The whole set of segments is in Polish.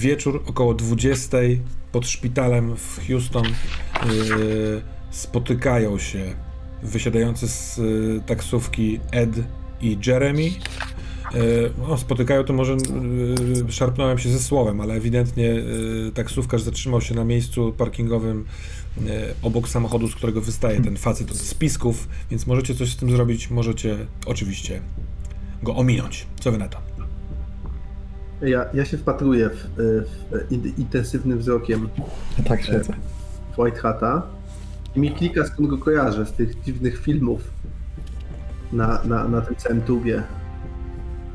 Wieczór około 20 pod szpitalem w Houston. Yy, spotykają się wysiadający z y, taksówki Ed i Jeremy. Yy, no, spotykają to może szarpnąłem się ze słowem, ale ewidentnie taksówkarz zatrzymał się na miejscu parkingowym obok samochodu, z którego wystaje ten facet od spisków, więc możecie coś z tym zrobić, możecie oczywiście go ominąć. Co wy na to? Ja, ja się wpatruję w, w in- intensywnym wzrokiem Tak siedzę. w White Hata i mi klika skąd go kojarzę z tych dziwnych filmów na, na, na tym całym tubie.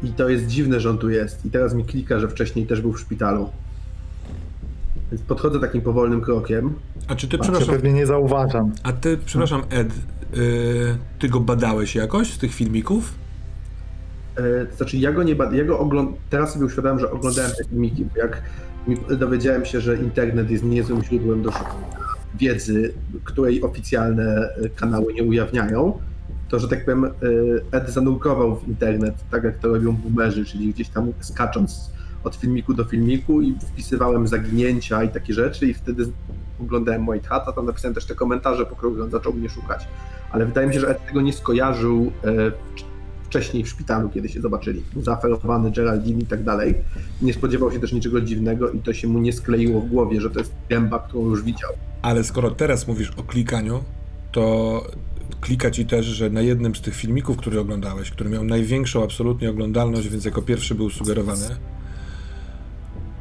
I to jest dziwne, że on tu jest. I teraz mi klika, że wcześniej też był w szpitalu. Więc podchodzę takim powolnym krokiem. A czy ty, przepraszam, pewnie nie zauważam. a ty, przepraszam, Ed, yy, ty go badałeś jakoś z tych filmików? E, to znaczy ja go nie ja go ogląd- teraz sobie uświadamiam, że oglądałem te filmiki, jak dowiedziałem się, że internet jest niezłym źródłem do wiedzy, której oficjalne e, kanały nie ujawniają, to że tak powiem e, Ed zanurkował w internet, tak jak to robią boomerzy, czyli gdzieś tam skacząc od filmiku do filmiku i wpisywałem zaginięcia i takie rzeczy i wtedy oglądałem White Hata, tam napisałem też te komentarze, po których on zaczął mnie szukać. Ale wydaje mi się, że Ed tego nie skojarzył wcześniej w szpitalu, kiedy się zobaczyli. Był Zaaferowany Geraldine i tak dalej. Nie spodziewał się też niczego dziwnego i to się mu nie skleiło w głowie, że to jest gęba, którą już widział. Ale skoro teraz mówisz o klikaniu, to klika ci też, że na jednym z tych filmików, który oglądałeś, który miał największą absolutnie oglądalność, więc jako pierwszy był sugerowany,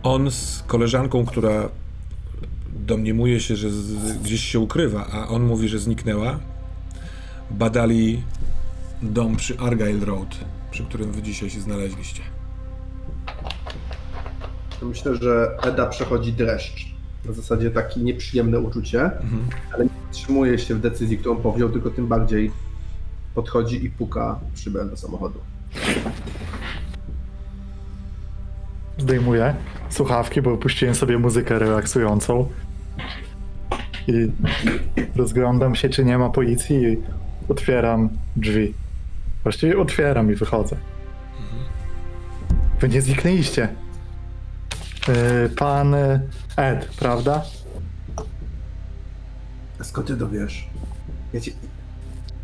on z koleżanką, która domniemuje się, że z, gdzieś się ukrywa, a on mówi, że zniknęła, badali dom przy Argyle Road, przy którym wy dzisiaj się znaleźliście. To Myślę, że Eda przechodzi dreszcz. W zasadzie takie nieprzyjemne uczucie, ale nie wstrzymuje się w decyzji, którą powziął, tylko tym bardziej podchodzi i puka szybę do samochodu. Zdejmuję słuchawki, bo puściłem sobie muzykę relaksującą. I rozglądam się, czy nie ma policji i otwieram drzwi. Właściwie otwieram i wychodzę. Wy nie zniknęliście. Yy, Pan y, Ed, prawda? A skąd ty to wiesz? Ja cię,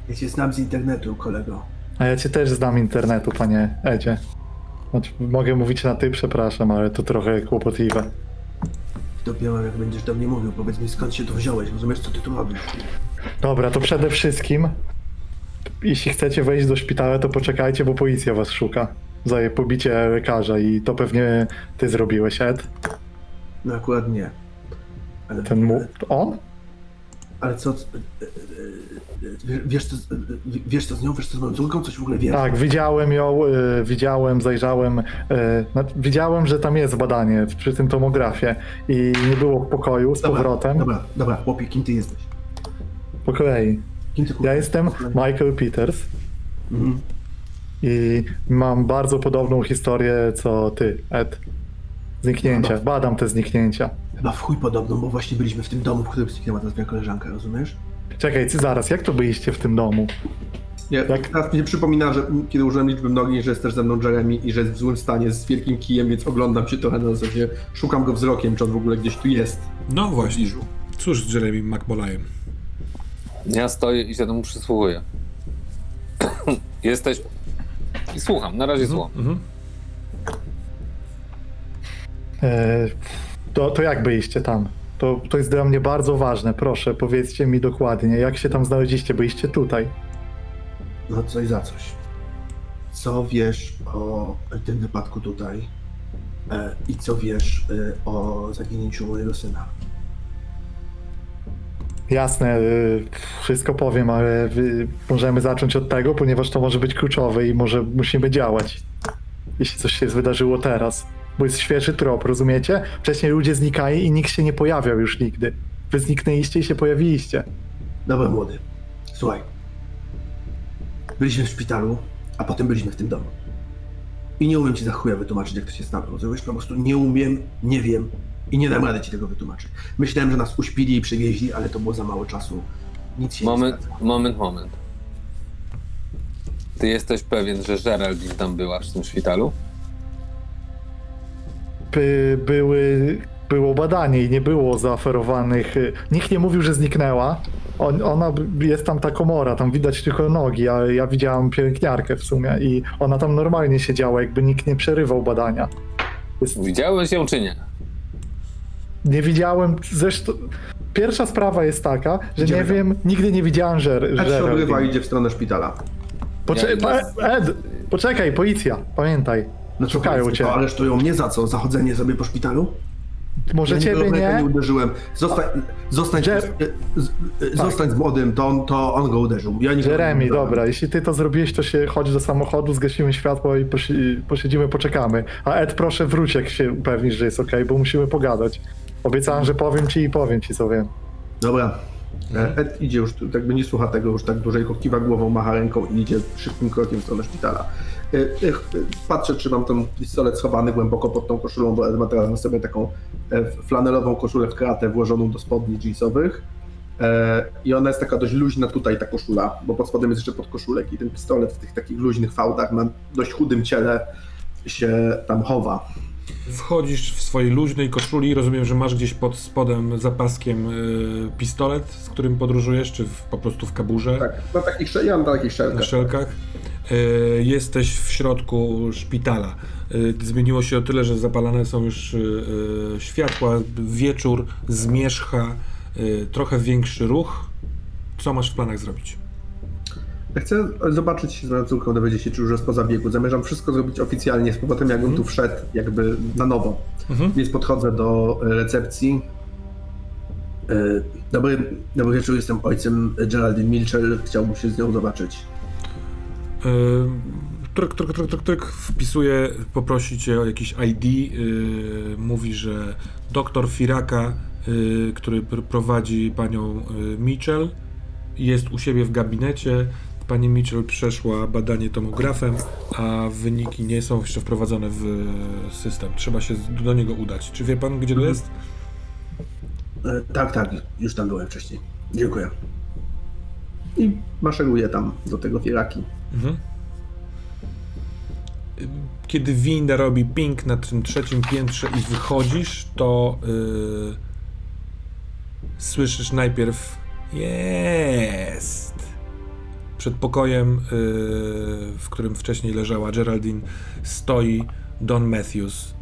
ja cię znam z internetu, kolego. A ja cię też znam internetu, panie Edzie. Znaczy, mogę mówić na ty, przepraszam, ale to trochę kłopotliwe. Dopiero jak będziesz do mnie mówił, powiedz mi skąd się to wziąłeś, rozumiesz co ty tu robisz? Dobra, to przede wszystkim, jeśli chcecie wejść do szpitala, to poczekajcie, bo policja was szuka. Za pobicie lekarza i to pewnie ty zrobiłeś, Ed. No akurat nie. Ale, Ten mu... On? ale co... e, e, e, Wiesz co, wiesz co z nią, wiesz co z moją córką, coś w ogóle wiesz? Tak, widziałem ją, y, widziałem, zajrzałem, y, no, widziałem, że tam jest badanie przy tym tomografie i nie było w pokoju z Dobra, powrotem. Dobra, dobra, chłopie, kim ty jesteś? Po kolei. Ja jestem Michael Peters Mhm. i mam bardzo podobną historię co ty, Ed. Zniknięcia. Badam te zniknięcia. Chyba w chuj podobną, bo właśnie byliśmy w tym domu, w którym zniknęła ta twoja koleżanka, rozumiesz? Czekaj, ty zaraz, jak to byliście w tym domu? Ja, Jak- Teraz mi się przypomina, że kiedy użyłem liczby mnogiej, że jest też ze mną Jeremy i że jest w złym stanie z wielkim kijem, więc oglądam się trochę na zasadzie, szukam go wzrokiem, czy on w ogóle gdzieś tu jest. No właśnie. Cóż z Jeremy McBolayem? Ja stoję i się temu przysłuchuję. Jesteś. I słucham, na razie słucham. Mhm. E, to, to jak byliście tam? To, to jest dla mnie bardzo ważne. Proszę, powiedzcie mi dokładnie, jak się tam znaleźliście? Byliście tutaj. No coś za coś. Co wiesz o tym wypadku tutaj? E, I co wiesz e, o zaginięciu mojego syna? Jasne, y, wszystko powiem, ale wy- możemy zacząć od tego, ponieważ to może być kluczowe i może musimy działać. Jeśli coś się wydarzyło teraz. Bo jest świeży trop, rozumiecie? Wcześniej ludzie znikali i nikt się nie pojawiał już nigdy. Wy zniknęliście i się pojawiliście. Dobra, młody. Słuchaj. Byliśmy w szpitalu, a potem byliśmy w tym domu. I nie umiem ci za chuja wytłumaczyć, jak to się stało. Rozumiesz? Po prostu nie umiem, nie wiem i nie dam rady ci tego wytłumaczyć. Myślałem, że nas uśpili i przywieźli, ale to było za mało czasu. Nic się Moment, nie stało. moment, moment. Ty jesteś pewien, że Geraldine tam była w tym szpitalu? by, były, było badanie i nie było zaoferowanych. y, Nikt nie mówił, że zniknęła. On, ona jest tam ta komora, tam widać tylko nogi, a ja widziałam pielęgniarkę w sumie i ona tam normalnie siedziała, jakby nikt nie przerywał badania. Jest, Widziałeś ją czy nie? Nie widziałem, zresztą pierwsza sprawa jest taka, że Idziemy nie tam. wiem, nigdy nie widziałem, że. Ed się że odrywa i idzie w stronę szpitala. Poczekaj, Ed, poczekaj, policja, pamiętaj. No co Szukają cię. to aresztują mnie za co? Za chodzenie sobie po szpitalu? Może Ja ciebie nie. nie uderzyłem. Zostań, zostań, Że- z, z, zostań z młodym, to on, to on go uderzył. Ja Jeremy, dobra, jeśli ty to zrobiłeś, to się chodź do samochodu, zgasimy światło i posi- posiedzimy, poczekamy. A Ed, proszę wróć, jak się upewnisz, że jest ok, bo musimy pogadać. Obiecałem, że powiem ci i powiem ci, co wiem. Dobra. E, Ed idzie już, jakby nie słucha tego już tak dłużej, kiwa głową, macha ręką i idzie szybkim krokiem w stronę szpitala. E, e, Patrzę, czy mam ten pistolet schowany głęboko pod tą koszulą, bo Ed ma teraz na sobie taką e, flanelową koszulę w kratę włożoną do spodni jeansowych. I ona jest taka dość luźna tutaj, ta koszula, bo pod spodem jest jeszcze podkoszulek i ten pistolet w tych takich luźnych fałdach na dość chudym ciele się tam chowa. Wchodzisz w swojej luźnej koszuli, rozumiem, że masz gdzieś pod spodem zapaskiem y, pistolet, z którym podróżujesz, czy w, po prostu w kaburze, Tak, na takich, ja mam na takich na szelkach. Y, jesteś w środku szpitala. Y, zmieniło się o tyle, że zapalane są już y, światła, wieczór, zmierzcha, trochę większy ruch. Co masz w planach zrobić? Chcę zobaczyć się z córką, dowiedzieć się, czy już jest po zabiegu. Zamierzam wszystko zrobić oficjalnie, z powrotem jakbym tu wszedł, jakby na nowo. Mhm. Więc podchodzę do e, recepcji. E, Dobry, dobry wieczór, jestem ojcem Geraldine Milchell. Chciałbym się z nią zobaczyć. Tryk, tryk, tryk, tryk, tryk, wpisuje, poprosi cię o jakiś ID, yy, mówi, że doktor Firaka, yy, który pr- prowadzi panią yy, Mitchell, jest u siebie w gabinecie. Pani Mitchell przeszła badanie tomografem, a wyniki nie są jeszcze wprowadzone w system. Trzeba się do niego udać. Czy wie pan, gdzie to jest? E, Tak, tak, już tam byłem wcześniej. Dziękuję. I maszeruję tam do tego Firaki. Mhm. Kiedy winda robi ping na tym trzecim piętrze i wychodzisz, to yy, słyszysz najpierw jest. Przed pokojem, yy, w którym wcześniej leżała Geraldine, stoi Don Matthews,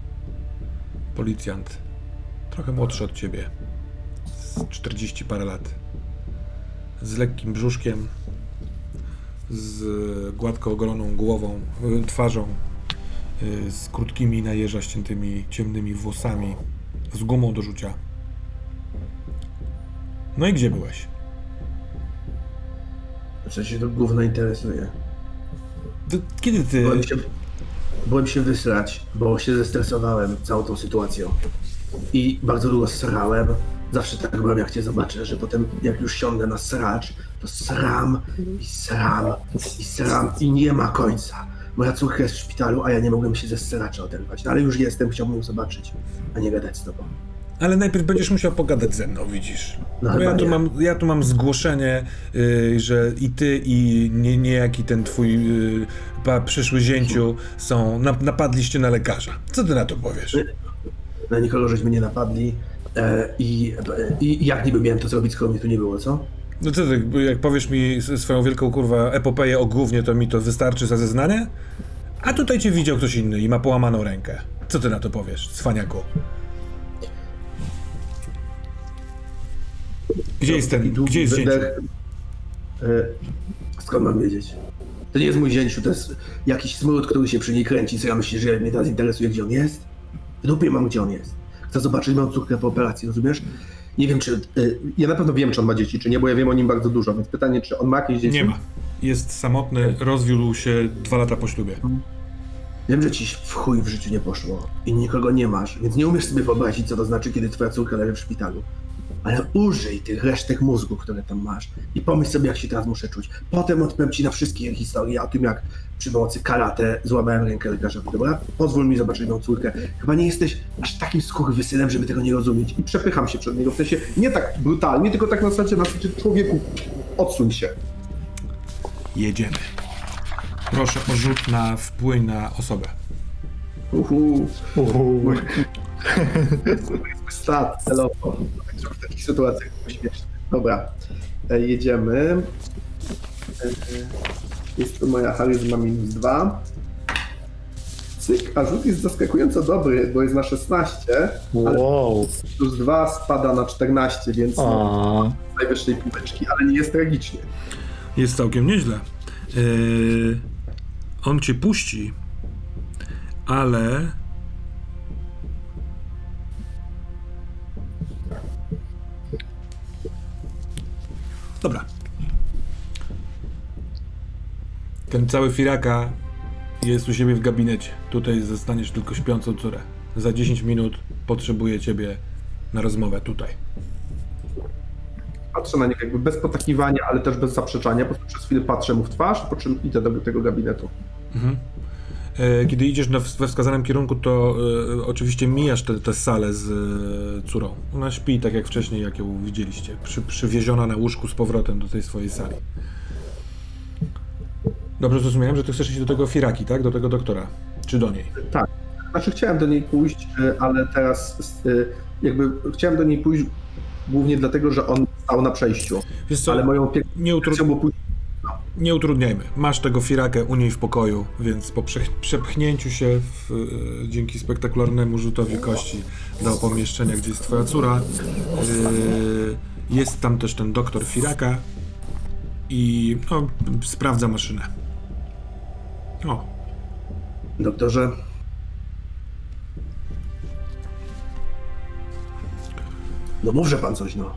policjant. Trochę młodszy od ciebie. Z 40 parę lat. Z lekkim brzuszkiem, z gładko ogoloną głową, y, twarzą, y, z krótkimi na jeża ściętymi ciemnymi włosami, z gumą do rzucia. No i gdzie byłeś? Co się to gówno interesuje? Ty, kiedy ty... Byłem się, byłem się wysrać, bo się zestresowałem całą tą sytuacją. I bardzo długo srałem. Zawsze tak byłem, jak cię zobaczę, że potem jak już siądę na sracz, to sram i sram i sram i nie ma końca. Moja córka jest w szpitalu, a ja nie mogłem się ze sracza oderwać. No ale już jestem, chciałbym ją zobaczyć, a nie gadać z tobą. Ale najpierw będziesz musiał pogadać ze mną, widzisz. No Bo ja tu, nie. mam, ja tu mam zgłoszenie, y, że i ty, i nie, niejaki ten twój y, pa, przyszły zięciu są, nap, napadliście na lekarza. Co ty na to powiesz? Na nikogo żeśmy nie napadli. E, i, I jak niby miałem to zrobić, skoro mnie tu nie było, co? No ty, jak powiesz mi swoją wielką kurwa epopeję o gównie, to mi to wystarczy za zeznanie? A tutaj cię widział ktoś inny i ma połamaną rękę. Co ty na to powiesz, cwaniaku? Gdzie jest ten, Długi gdzie jest zięciu? wydech. E, Skąd mam wiedzieć? To nie jest mój zięciu, to jest jakiś smród, który się przy niej kręci, co ja myślę, że mnie teraz interesuje, gdzie on jest? W dupie mam, gdzie on jest. Chcę zobaczyć moją córkę po operacji, rozumiesz? Nie wiem, czy... e, Ja na pewno wiem, czy on ma dzieci, czy nie, bo ja wiem o nim bardzo dużo, więc pytanie, czy on ma jakieś dzieci? Nie ma. Jest samotny, rozwiódł się dwa lata po ślubie. Wiem, że ci w chuj w życiu nie poszło i nikogo nie masz, więc nie umiesz sobie wyobrazić, co to znaczy, kiedy twoja córka leży w szpitalu. Ale użyj tych resztek mózgu, które tam masz i pomyśl sobie, jak się teraz muszę czuć. Potem odpowiem ci na wszystkie historie o tym, jak przy pomocy karate złamałem rękę lekarzowi, dobra? Pozwól mi zobaczyć moją córkę. Chyba nie jesteś aż takim skurwysynem, żeby tego nie rozumieć. I przepycham się przed niego, w sensie nie tak brutalnie, tylko tak na zasadzie, na zasadzie człowieku, odsuń się. Jedziemy. Proszę o rzut na wpływ na osobę. Uhu. Uhu. Stat celowo. W takich sytuacjach to śmieszne. Dobra, e, jedziemy. E, Jest to moja charyzma minus 2. Cyk, a rzut jest zaskakująco dobry, bo jest na 16, ale Wow. plus 2 spada na 14, więc no, z najwyższej półeczki, ale nie jest tragicznie. Jest całkiem nieźle. Yy, on cię puści, ale. Dobra. Ten cały firaka jest u siebie w gabinecie. Tutaj zostaniesz tylko śpiącą córę. Za 10 minut potrzebuję ciebie na rozmowę tutaj. Patrzę na niego jakby bez potakiwania, ale też bez zaprzeczania, po prostu przez chwilę patrzę mu w twarz, po czym idę do tego gabinetu. E, Kiedy idziesz na, we wskazanym kierunku, to e, oczywiście mijasz tę salę z e, córą. Ona śpi tak jak wcześniej, jak ją widzieliście. Przy, przywieziona na łóżku z powrotem do tej swojej sali. Dobrze zrozumiałem, że ty chcesz iść do tego Firaki, tak? Do tego doktora. Czy do niej? Tak. Znaczy chciałem do niej pójść, y, ale teraz y, jakby chciałem do niej pójść głównie dlatego, że on stał na przejściu. Wiesz co, Ale moją nie, utrud... nie utrudniajmy. Masz tego Firakę u niej w pokoju, więc po prze... przepchnięciu się w, e, dzięki spektakularnemu rzutowi kości do pomieszczenia, gdzie jest twoja córa, e, jest tam też ten doktor Firaka i no, sprawdza maszynę. O, Doktorze. No mówże pan coś, no.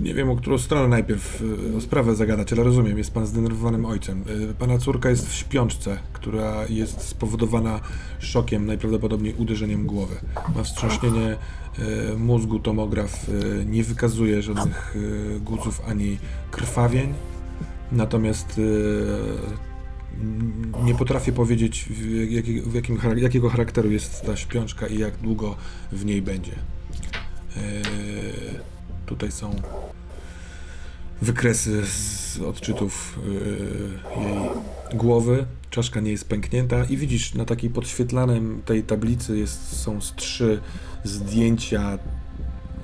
Nie wiem, o którą stronę najpierw e, o sprawę zagadać, ale rozumiem, jest pan zdenerwowanym ojcem. E, Pana córka jest w śpiączce, która jest spowodowana szokiem, najprawdopodobniej uderzeniem głowy. Ma wstrząśnienie e, mózgu, tomograf nie wykazuje żadnych guzów ani krwawień, natomiast nie potrafię powiedzieć, w, jaki, w jakim, jakiego charakteru jest ta śpiączka i jak długo w niej będzie. E, Tutaj są wykresy z odczytów yy, jej głowy. Czaszka nie jest pęknięta i widzisz na takiej podświetlanym tej tablicy jest, są z trzy zdjęcia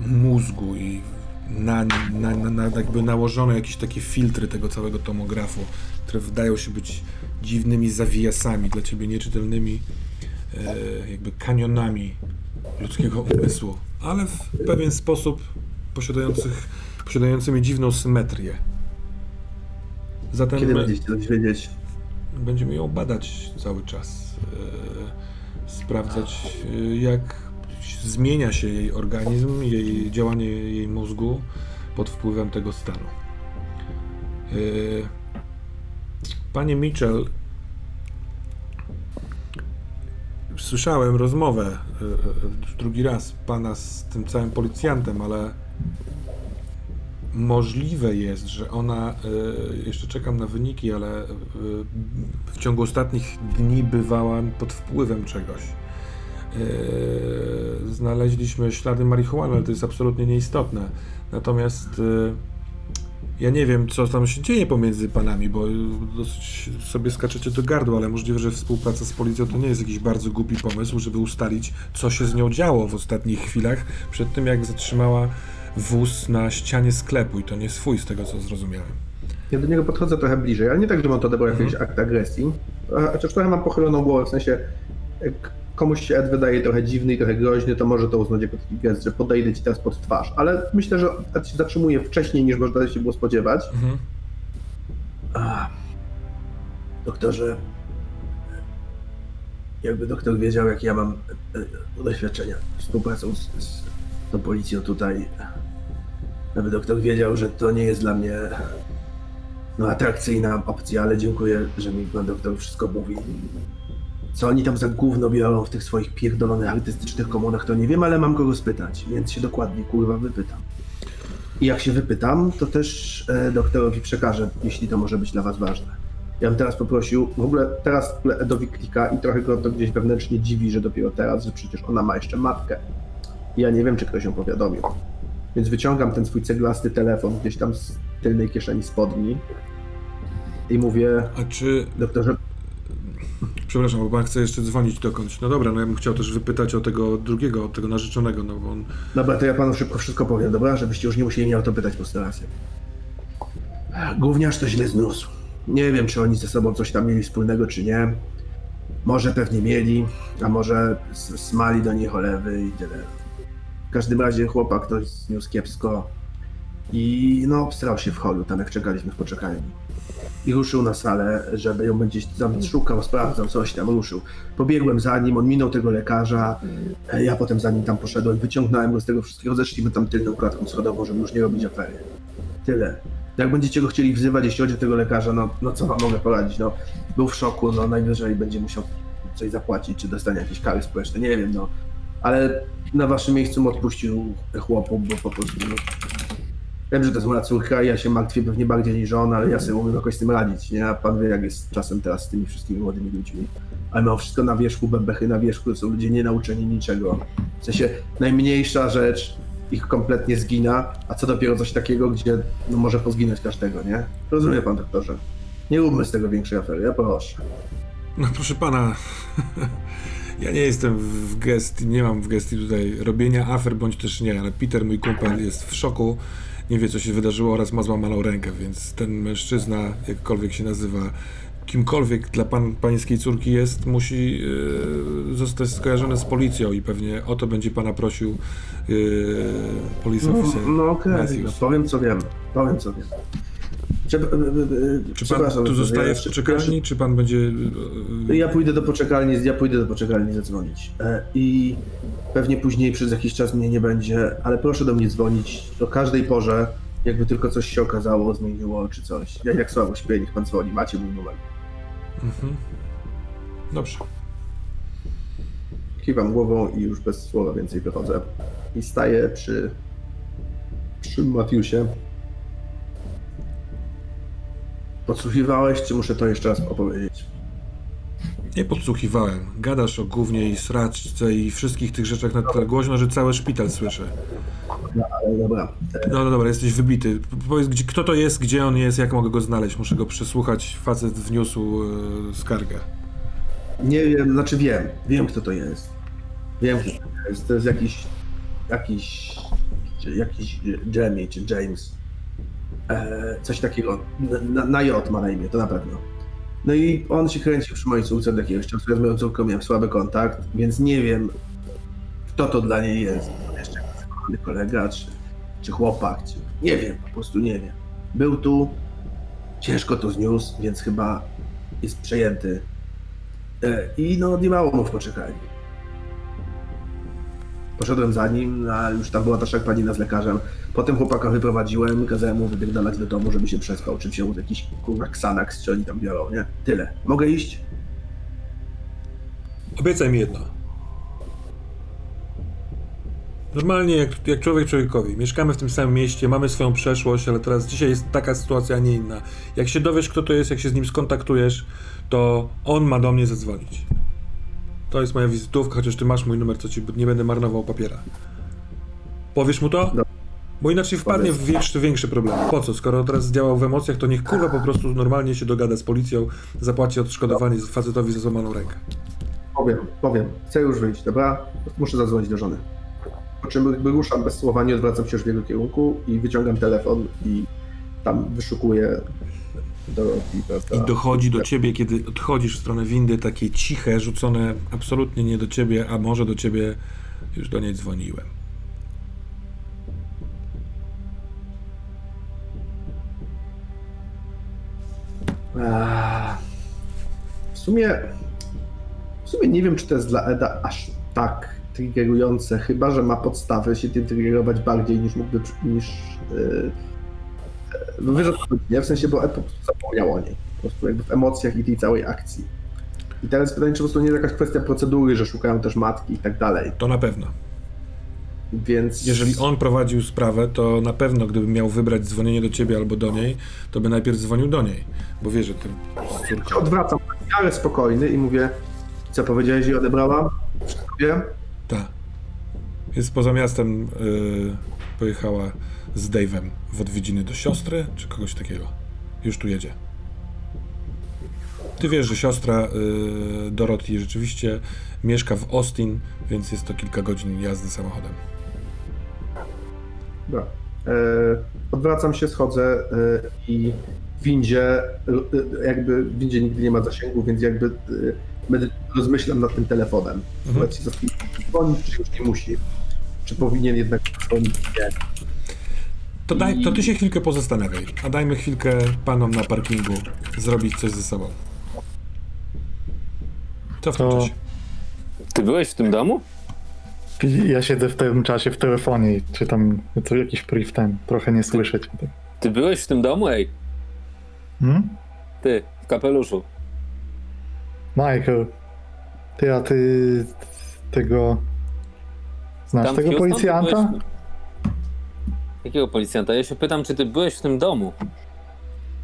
mózgu i na, na, na jakby nałożone jakieś takie filtry tego całego tomografu, które wydają się być dziwnymi zawijasami dla ciebie nieczytelnymi e, jakby kanionami ludzkiego umysłu, ale w pewien sposób posiadających, posiadającymi dziwną symetrię. Zatem Kiedy będziecie coś wiedzieć? będziemy ją badać cały czas, e, sprawdzać e, jak zmienia się jej organizm, jej działanie jej mózgu pod wpływem tego stanu. E, Panie Mitchell, słyszałem rozmowę drugi raz pana z tym całym policjantem, ale możliwe jest, że ona, e, jeszcze czekam na wyniki, ale e, w ciągu ostatnich dni bywała pod wpływem czegoś. E, Znaleźliśmy ślady marihuany, ale to jest absolutnie nieistotne. Natomiast ja nie wiem, co tam się dzieje pomiędzy panami, bo dosyć sobie skaczecie do gardła, ale możliwe, że współpraca z policją to nie jest jakiś bardzo głupi pomysł, żeby ustalić, co się z nią działo w ostatnich chwilach, przed tym jak zatrzymała wóz na ścianie sklepu i to nie swój, z tego co zrozumiałem. Ja do niego podchodzę trochę bliżej, ale nie tak, żebym to odebrał jakiś Mhm. akt agresji. A- Chociaż trochę mam pochyloną głowę, w sensie jak komuś się Ed wydaje trochę dziwny i trochę groźny, to może to uznać jako taki gest, że podejdę ci teraz pod twarz. Ale myślę, że Ed się zatrzymuje wcześniej niż można się było spodziewać. Mhm. A, doktorze, jakby doktor wiedział, jak ja mam e, doświadczenia współpracą z, z tą policją tutaj, aby doktor wiedział, że to nie jest dla mnie no, atrakcyjna opcja, ale dziękuję, że mi pan doktor wszystko mówi. Co oni tam za gówno biorą w tych swoich pierdolonych artystycznych komunach, to nie wiem, ale mam kogo spytać, więc się dokładnie kurwa wypytam. I jak się wypytam, to też e, doktorowi przekażę, jeśli to może być dla was ważne. Ja bym teraz poprosił, w ogóle teraz Edowi klika i trochę go to gdzieś wewnętrznie dziwi, że dopiero teraz, że przecież ona ma jeszcze matkę. Ja nie wiem, czy ktoś ją powiadomił. Więc wyciągam ten swój ceglasty telefon gdzieś tam z tylnej kieszeni spodni i mówię, A czy doktorze, Przepraszam, bo pan chce jeszcze dzwonić dokądś. No dobra, no ja bym chciał też wypytać o tego drugiego, o tego narzeczonego, no bo on... Dobra, to ja panu szybko wszystko powiem, dobra? Żebyście już nie musieli mnie o to pytać po staracie. Gówniarz to źle zniósł. Nie wiem, czy oni ze sobą coś tam mieli wspólnego, czy nie. Może pewnie mieli, a może smali do niej cholewy i tyle. W każdym razie chłopak to zniósł kiepsko i no, obstrał się w holu, tam jak czekaliśmy w poczekalni. I ruszył na salę, żeby ją gdzieś tam szukał, sprawdzał, coś tam ruszył. Pobiegłem za nim, on minął tego lekarza, ja potem za nim tam poszedłem, wyciągnąłem go z tego wszystkiego, zeszliśmy tam tylną klatką schodową, żeby już nie robić afery. Tyle. Jak będziecie go chcieli wzywać, jeśli chodzi o tego lekarza, no, no co wam mogę poradzić, no. Był w szoku, no najwyżej będzie musiał coś zapłacić, czy dostanie jakieś kary społeczne, nie wiem, no. Ale na waszym miejscu odpuścił chłopu, bo po prostu, no. Wiem, że to jest córka i ja się martwię pewnie bardziej niż on, ale ja sobie umiem jakoś z tym radzić, nie? A pan wie, jak jest czasem teraz z tymi wszystkimi młodymi ludźmi. Ale mam wszystko na wierzchu, bebechy na wierzchu, to są ludzie nienauczeni niczego. W sensie najmniejsza rzecz ich kompletnie zgina, a co dopiero coś takiego, gdzie no, może pozginąć każdego, nie? Rozumie pan, doktorze? Nie róbmy z tego większej afery, ja proszę. No proszę pana, ja nie jestem w gestii, nie mam w gestii tutaj robienia afer, bądź też nie, ale Peter, mój kumpel, jest w szoku, nie wie co się wydarzyło oraz ma złamaną rękę, więc ten mężczyzna, jakkolwiek się nazywa, kimkolwiek dla pan, pańskiej córki jest, musi yy, zostać skojarzony z policją i pewnie o to będzie pana prosił yy, police No, officer no okej, Matthews. no, powiem co wiem, powiem co wiem. Przep- y, y, y, Czy pan tu zostaje ja- w poczekalni, czy pan będzie... Ja pójdę do poczekalni, ja pójdę do poczekalni zadzwonić. E, I pewnie później przez jakiś czas mnie nie będzie, ale proszę do mnie dzwonić o każdej porze, jakby tylko coś się okazało, zmieniło czy coś. Ja jak słabo śpię, niech pan dzwoni, macie mój numer. Mhm. Dobrze. Kiwam głową i już bez słowa więcej wychodzę. I staję przy, przy Matiusie. Podsłuchiwałeś, czy muszę to jeszcze raz opowiedzieć? Nie podsłuchiwałem. Gadasz o gównie i sraczce i wszystkich tych rzeczach na tyle głośno, że cały szpital słyszy. Ale dobra. No, no dobra, jesteś wybity. Powiedz, gdzie, kto to jest, gdzie on jest, jak mogę go znaleźć? Muszę go przesłuchać. Facet wniósł e, skargę. Nie wiem, znaczy wiem, wiem kto to jest. Wiem kto to jest. To jest jakiś, jakiś, jakiś Jamie czy James. E, coś takiego. Na, na, J ma na imię, to na pewno. No i on się kręcił przy mojej córce od jakiegoś czasu. Ja z moją córką miałem słaby kontakt, więc nie wiem, kto to dla niej jest. Jeszcze kolega, czy, czy chłopak, czy... Nie wiem, po prostu nie wiem. Był tu, ciężko to zniósł, więc chyba jest przejęty. E, I no, nie mało mu w poczekalni. Poszedłem za nim, a już tam była ta szarpanina z lekarzem. Potem chłopaka wyprowadziłem, kazałem mu wypierdalać do domu, żeby się przespał, czy wziął jakiś kurwa Xanax, czy oni tam biorą, nie? Tyle. Mogę iść? Obiecaj mi jedno. Normalnie jak, jak człowiek człowiekowi. Mieszkamy w tym samym mieście, mamy swoją przeszłość, ale teraz dzisiaj jest taka sytuacja, a nie inna. Jak się dowiesz, kto to jest, jak się z nim skontaktujesz, to on ma do mnie zadzwonić. To jest moja wizytówka, chociaż ty masz mój numer, to ci nie będę marnował papiera. Powiesz mu to? Dobra. Bo inaczej wpadnie w jeszcze większe problemy. Po co? Skoro teraz działał w emocjach, to niech kurwa po prostu normalnie się dogada z policją, zapłaci odszkodowanie facetowi za złamaną rękę. Powiem, powiem. Chcę już wyjść, dobra? Muszę zadzwonić do żony. Po czym ruszam bez słowa, nie odwracam się już w jego kierunku i wyciągam telefon i tam wyszukuję Prawda? I dochodzi do ciebie, kiedy odchodzisz w stronę windy, takie ciche, rzucone absolutnie nie do ciebie, a może do ciebie, już do niej dzwoniłem. W sumie, w sumie nie wiem, czy to jest dla Eda aż tak triggerujące, chyba że ma podstawę się tym triggerować bardziej niż mógłby, niż yy, no wiesz nie? W sensie, bo Ed po prostu zapomniał o niej. Po prostu jakby w emocjach i tej całej akcji. I teraz pytanie, czy po prostu nie jest jakaś kwestia procedury, że szukają też matki i tak dalej. To na pewno. Więc... Jeżeli on prowadził sprawę, to na pewno gdyby miał wybrać dzwonienie do ciebie albo do niej, to by najpierw dzwonił do niej, bo wie, że ty z córką. odwracam, miarę spokojny i mówię, co powiedziałeś, że odebrałam? Wszystko wiem? Ta. Jest poza miastem, yy, pojechała z Dave'em w odwiedziny do siostry, czy kogoś takiego. Już tu jedzie. Ty wiesz, że siostra y, Dorothy rzeczywiście mieszka w Austin, więc jest to kilka godzin jazdy samochodem. Dobra. E, odwracam się, schodzę e, i w windzie, e, jakby w windzie nigdy nie ma zasięgu, więc jakby e, rozmyślam nad tym telefonem. Mhm. Dzwonić, czy już nie musi. Czy powinien jednak dzwonić? Nie. To, daj, to ty się chwilkę pozastanawiaj, a dajmy chwilkę panom na parkingu zrobić coś ze sobą. Co w tym To- czasie? Ty byłeś w tym domu? Ja siedzę w tym czasie w telefonie i czytam to jakiś brief ten, trochę nie słyszę cię. tak. Ty byłeś w tym domu? Ej, Hmm? ty, w kapeluszu. Michael, ty, a ty tego... Znasz Tam w tego Houston ty policjanta? byłeś- Jakiego policjanta? Ja się pytam, czy ty byłeś w tym domu?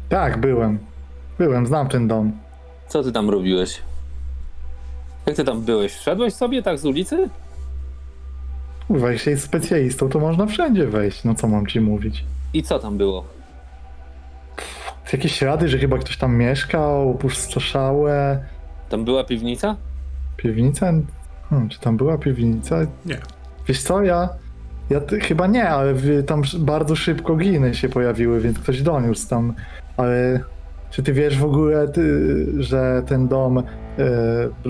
Tak, byłem. Byłem, znam ten dom. Co ty tam robiłeś? Jak ty tam byłeś? Wszedłeś sobie tak z ulicy? Kurwa, jeśli jest specjalistą, to można wszędzie wejść. No co mam ci mówić? I co tam było? Jakieś ślady, że chyba ktoś tam mieszkał, opustoszałe. Tam była piwnica? Piwnica? Hmm, czy tam była piwnica? Nie. Wiesz co, ja... Ja ty, chyba nie, ale w, tam bardzo szybko gliny się pojawiły, więc ktoś doniósł tam. Ale czy ty wiesz w ogóle, ty, że ten dom e,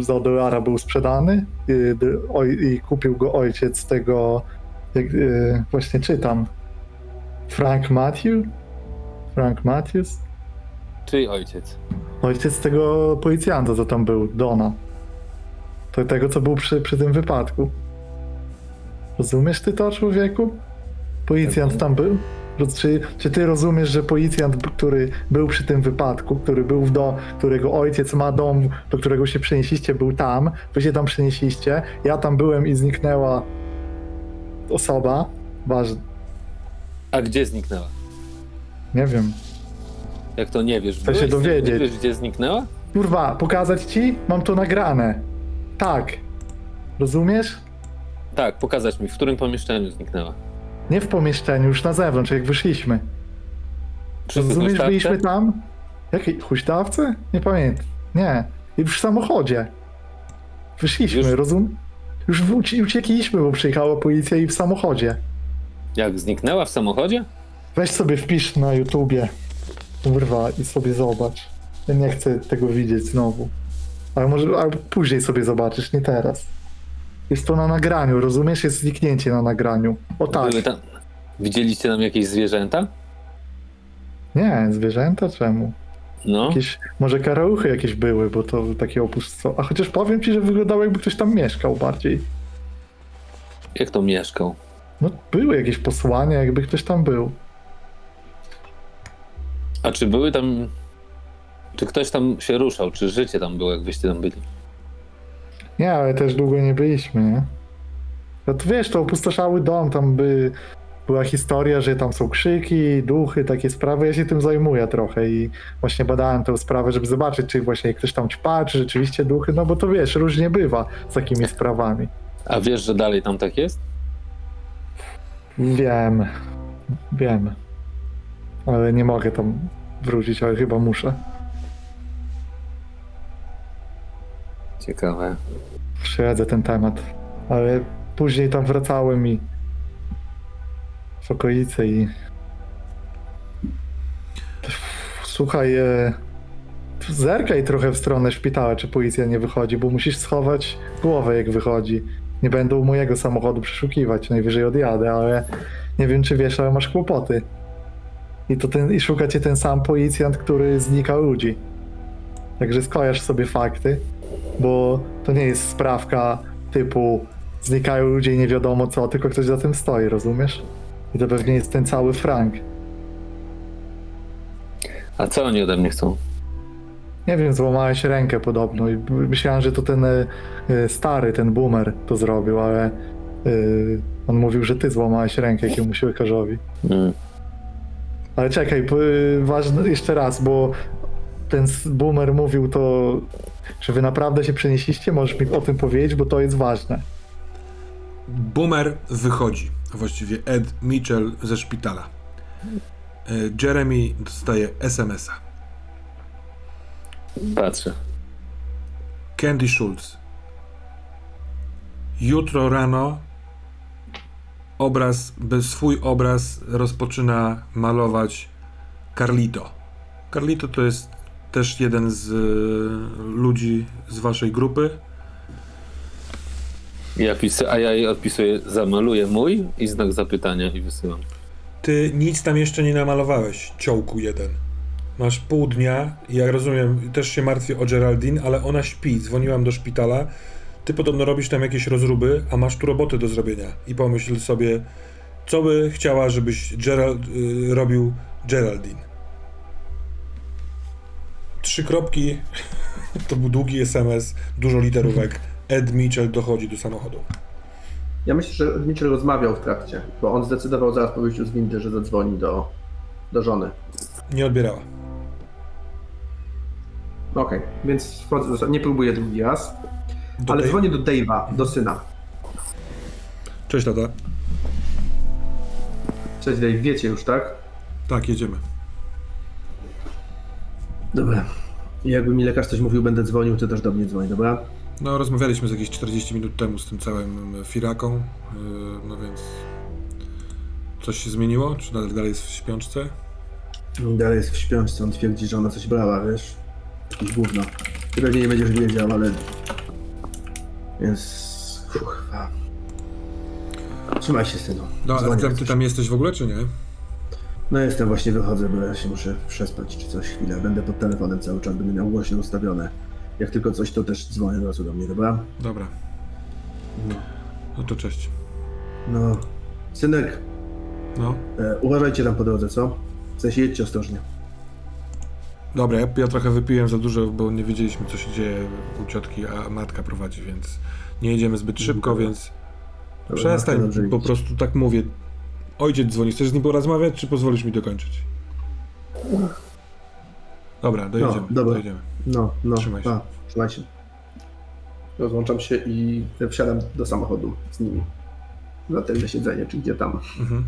za dolara był sprzedany i, oj, i kupił go ojciec tego, jak, e, właśnie czytam, Frank Matthew? Frank Matthews? Czyj ojciec? Ojciec tego policjanta, co tam był, Dona. To tego, co był przy, przy tym wypadku. Rozumiesz ty to, człowieku? Policjant tam był? Czy, czy ty rozumiesz, że policjant, który był przy tym wypadku, który był w do, którego ojciec ma dom, do którego się przenieśliście, był tam, wy się tam przenieśliście, ja tam byłem i zniknęła osoba, ważna, A gdzie zniknęła? nie wiem. Jak to nie wiesz? Chcę się dowiedzieć. Nie wiesz, gdzie zniknęła? Kurwa, pokazać ci? Mam to nagrane. Tak. Rozumiesz? Tak, pokazać mi, w którym pomieszczeniu zniknęła. Nie w pomieszczeniu, już na zewnątrz, jak wyszliśmy. Rozumiesz, byliśmy tam? Jakiej huśtawce? Nie pamiętam. Nie. I w samochodzie. Wyszliśmy, Już? rozum? Już ucie- uciekliśmy, bo przyjechała policja i w samochodzie. Jak zniknęła w samochodzie? Weź sobie wpisz na YouTubie. Kurwa, i sobie zobacz. Ja nie chcę tego widzieć znowu. Ale może albo później sobie zobaczysz, nie teraz. Jest to na nagraniu, rozumiesz? Jest zniknięcie na nagraniu. O tak. Były tam... Widzieliście tam jakieś zwierzęta? Nie, zwierzęta czemu? No. Jakieś, może karaluchy jakieś były, bo to takie opusto. A chociaż powiem ci, że wyglądało jakby ktoś tam mieszkał bardziej. Jak to mieszkał? No były jakieś posłania, jakby ktoś tam był. A czy były tam... Czy ktoś tam się ruszał? Czy życie tam było, jak wyście tam byli? Nie, ale też długo nie byliśmy, nie? No to wiesz, to opustoszały dom, tam by była historia, że tam są krzyki, duchy, takie sprawy. Ja się tym zajmuję trochę i właśnie badałem tę sprawę, żeby zobaczyć, czy właśnie ktoś tam ćpa, czy rzeczywiście duchy, no bo to wiesz, różnie bywa z takimi sprawami. A wiesz, że dalej tam tak jest? Wiem, wiem. Ale nie mogę tam wrócić, ale chyba muszę. Ciekawe. Śledzę ten temat. Ale później tam wracałem i w okolice i słuchaj, e, zerkaj trochę w stronę szpitala, czy policja nie wychodzi, bo musisz schować głowę, jak wychodzi. Nie będą mojego samochodu przeszukiwać, najwyżej odjadę, ale nie wiem, czy wiesz, ale masz kłopoty. I, to ten, I szuka cię ten sam policjant, który znika ludzi. Także skojarz sobie fakty, bo to nie jest sprawka typu znikają ludzie i nie wiadomo co, tylko ktoś za tym stoi, rozumiesz? I to pewnie jest ten cały Frank. A co oni ode mnie chcą? Nie wiem, złamałeś rękę podobno i myślałem, że to ten e, stary, ten boomer to zrobił, ale e, on mówił, że ty złamałeś rękę jakiemuś lekarzowi. Mm. Ale czekaj, y, ważne jeszcze raz, bo ten boomer mówił to, że wy naprawdę się przenieśliście, możesz mi o tym powiedzieć, bo to jest ważne. Boomer wychodzi, a właściwie Ed Mitchell ze szpitala. E, Jeremy dostaje SMS-a. Patrzę. Candy Schultz. Jutro rano obraz, bez swój obraz rozpoczyna malować Carlito. Carlito to jest też jeden z y, ludzi z waszej grupy. Ja pisy, a ja jej odpisuję, zamaluję mój i znak zapytania i wysyłam. Ty nic tam jeszcze nie namalowałeś, ciołku jeden. Masz pół dnia, ja rozumiem, też się martwię o Geraldine, ale ona śpi, dzwoniłam do szpitala. Ty podobno robisz tam jakieś rozruby, a masz tu roboty do zrobienia. I pomyśl sobie, co by chciała, żebyś Gerald, y, robił Geraldine. Trzy kropki, to był długi SMS, dużo literówek. Ed Mitchell dochodzi do samochodu. Ja myślę, że Mitchell rozmawiał w trakcie, bo on zdecydował zaraz po wyjściu z windy, że zadzwoni do, do żony. Nie odbierała. Okej, więc wchodzę, do- nie próbuję drugi raz, Do ale tej- dzwonię do Dave'a, do syna. Cześć tata. Cześć Dave, wiecie już, tak? Tak, jedziemy. Dobra. Jakby mi lekarz coś mówił, będę dzwonił, ty też do mnie dzwoni, dobra? No, rozmawialiśmy z jakieś 40 minut temu z tym całym firaką, y, no więc... Coś się zmieniło? Czy nadal dalej jest w śpiączce? Dalej jest w śpiączce, on twierdzi, że ona coś brała, wiesz? Jakieś gówno. Ty pewnie nie będziesz wiedział, ale... Więc... Kurwa. Trzymaj się, synu. No, ale ty, tam jesteś w ogóle, czy nie? No jestem, właśnie wychodzę, bo ja się muszę przespać czy coś chwilę. Będę pod telefonem cały czas, będę miał głośno ustawione. Jak tylko coś, to też dzwonię od razu do mnie, dobra? Dobra. No to cześć. No. Synek, No. e, uważajcie tam po drodze, co? W sensie jedźcie ostrożnie. Dobra, ja, ja trochę wypiłem za dużo, bo nie wiedzieliśmy, co się dzieje u ciotki, a matka prowadzi, więc nie jedziemy zbyt szybko, Dobra. więc Dobra, przestań, po prostu tak mówię. Ojciec dzwoni, chcesz z nim porozmawiać, czy pozwolisz mi dokończyć? Dobra, dojedziemy, dobra. dojedziemy. No, no, Trzymaj się. pa, trzymaj się. Rozłączam się i wsiadam do samochodu z nimi. Na tylne siedzenie, czy gdzie tam. Mhm.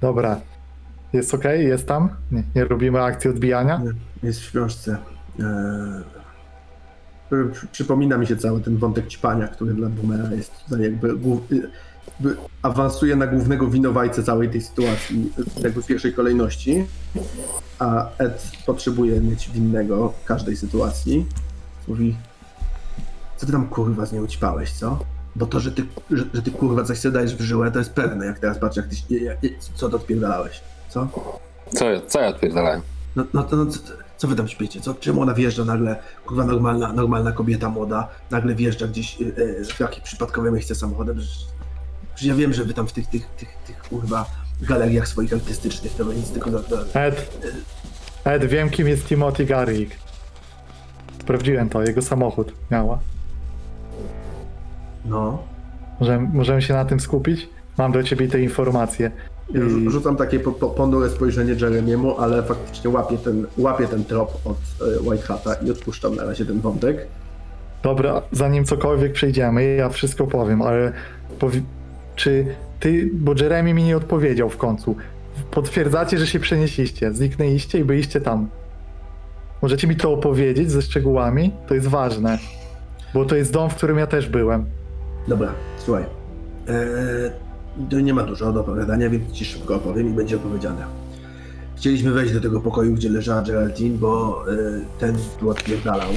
Dobra. Jest ok? Jest tam? Nie, nie robimy akcji odbijania? Jest w książce. Eee, przy- przypomina mi się cały ten wątek ćpania, który dla Boomera jest tutaj jakby awansuje na głównego winowajcę całej tej sytuacji, jakby w pierwszej kolejności, a Ed potrzebuje mieć winnego w każdej sytuacji. Mówi, co ty tam kurwa z nią ćpałeś, co? Bo to, że ty, że, że ty kurwa coś sobie dajesz w żyłę, to jest pewne, jak teraz patrzę, jak ty, jak, jak, co to odpierdalałeś, co? Co, ja- co ja odpierdalałem? No, no to no, co, co wy tam śpiecie? Co, czemu ona wjeżdża nagle, kurwa normalna, normalna kobieta młoda, nagle wjeżdża gdzieś y, y, w jakimś przypadkowym miejsce samochodem? Przecież, przecież ja wiem, że wy tam w tych, tych, tych, tych kurwa galeriach swoich artystycznych to nic tylko do, do, Ed, Ed, wiem kim jest Timothy Garrick. Sprawdziłem to, jego samochód miała. No. Możemy, możemy się na tym skupić? Mam do ciebie te informacje. Ja I- rzucam takie po, po, ponure spojrzenie Jeremiemu, ale faktycznie łapię ten, łapię ten trop od y, White Hata i odpuszczam na razie ten wątek. Dobra, zanim cokolwiek przejdziemy, ja wszystko powiem, ale powi- czy ty, bo Jeremy mi nie odpowiedział w końcu. Potwierdzacie, że się przenieśliście, zniknęliście i byliście tam. Możecie mi to opowiedzieć ze szczegółami? To jest ważne. Bo to jest dom, w którym ja też byłem. Dobra, słuchaj. Eee, nie ma dużo do opowiadania, więc ci szybko opowiem i będzie opowiedziane. Chcieliśmy wejść do tego pokoju, gdzie leżała Geraldine, bo e, ten tu odpierdalał.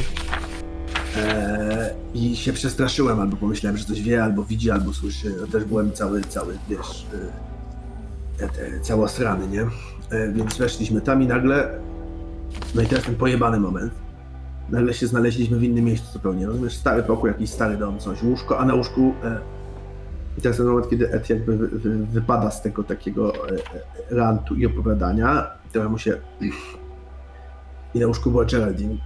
Eee, I się przestraszyłem, albo pomyślałem, że coś wie, albo widzi, albo słyszy. No, też byłem cały, cały, wiesz, e, e, te, całosrany, nie? E, więc weszliśmy tam i nagle, no i teraz ten pojebany moment, nagle się znaleźliśmy w innym miejscu zupełnie. Rozumiesz, stary pokój, jakiś stary dom, coś, łóżko, a na łóżku. E, I teraz ten moment, kiedy Ed jakby wy, wy, wypada z tego takiego e, e, rantu i opowiadania, trochę mu się. I na łóżku była Geraldine.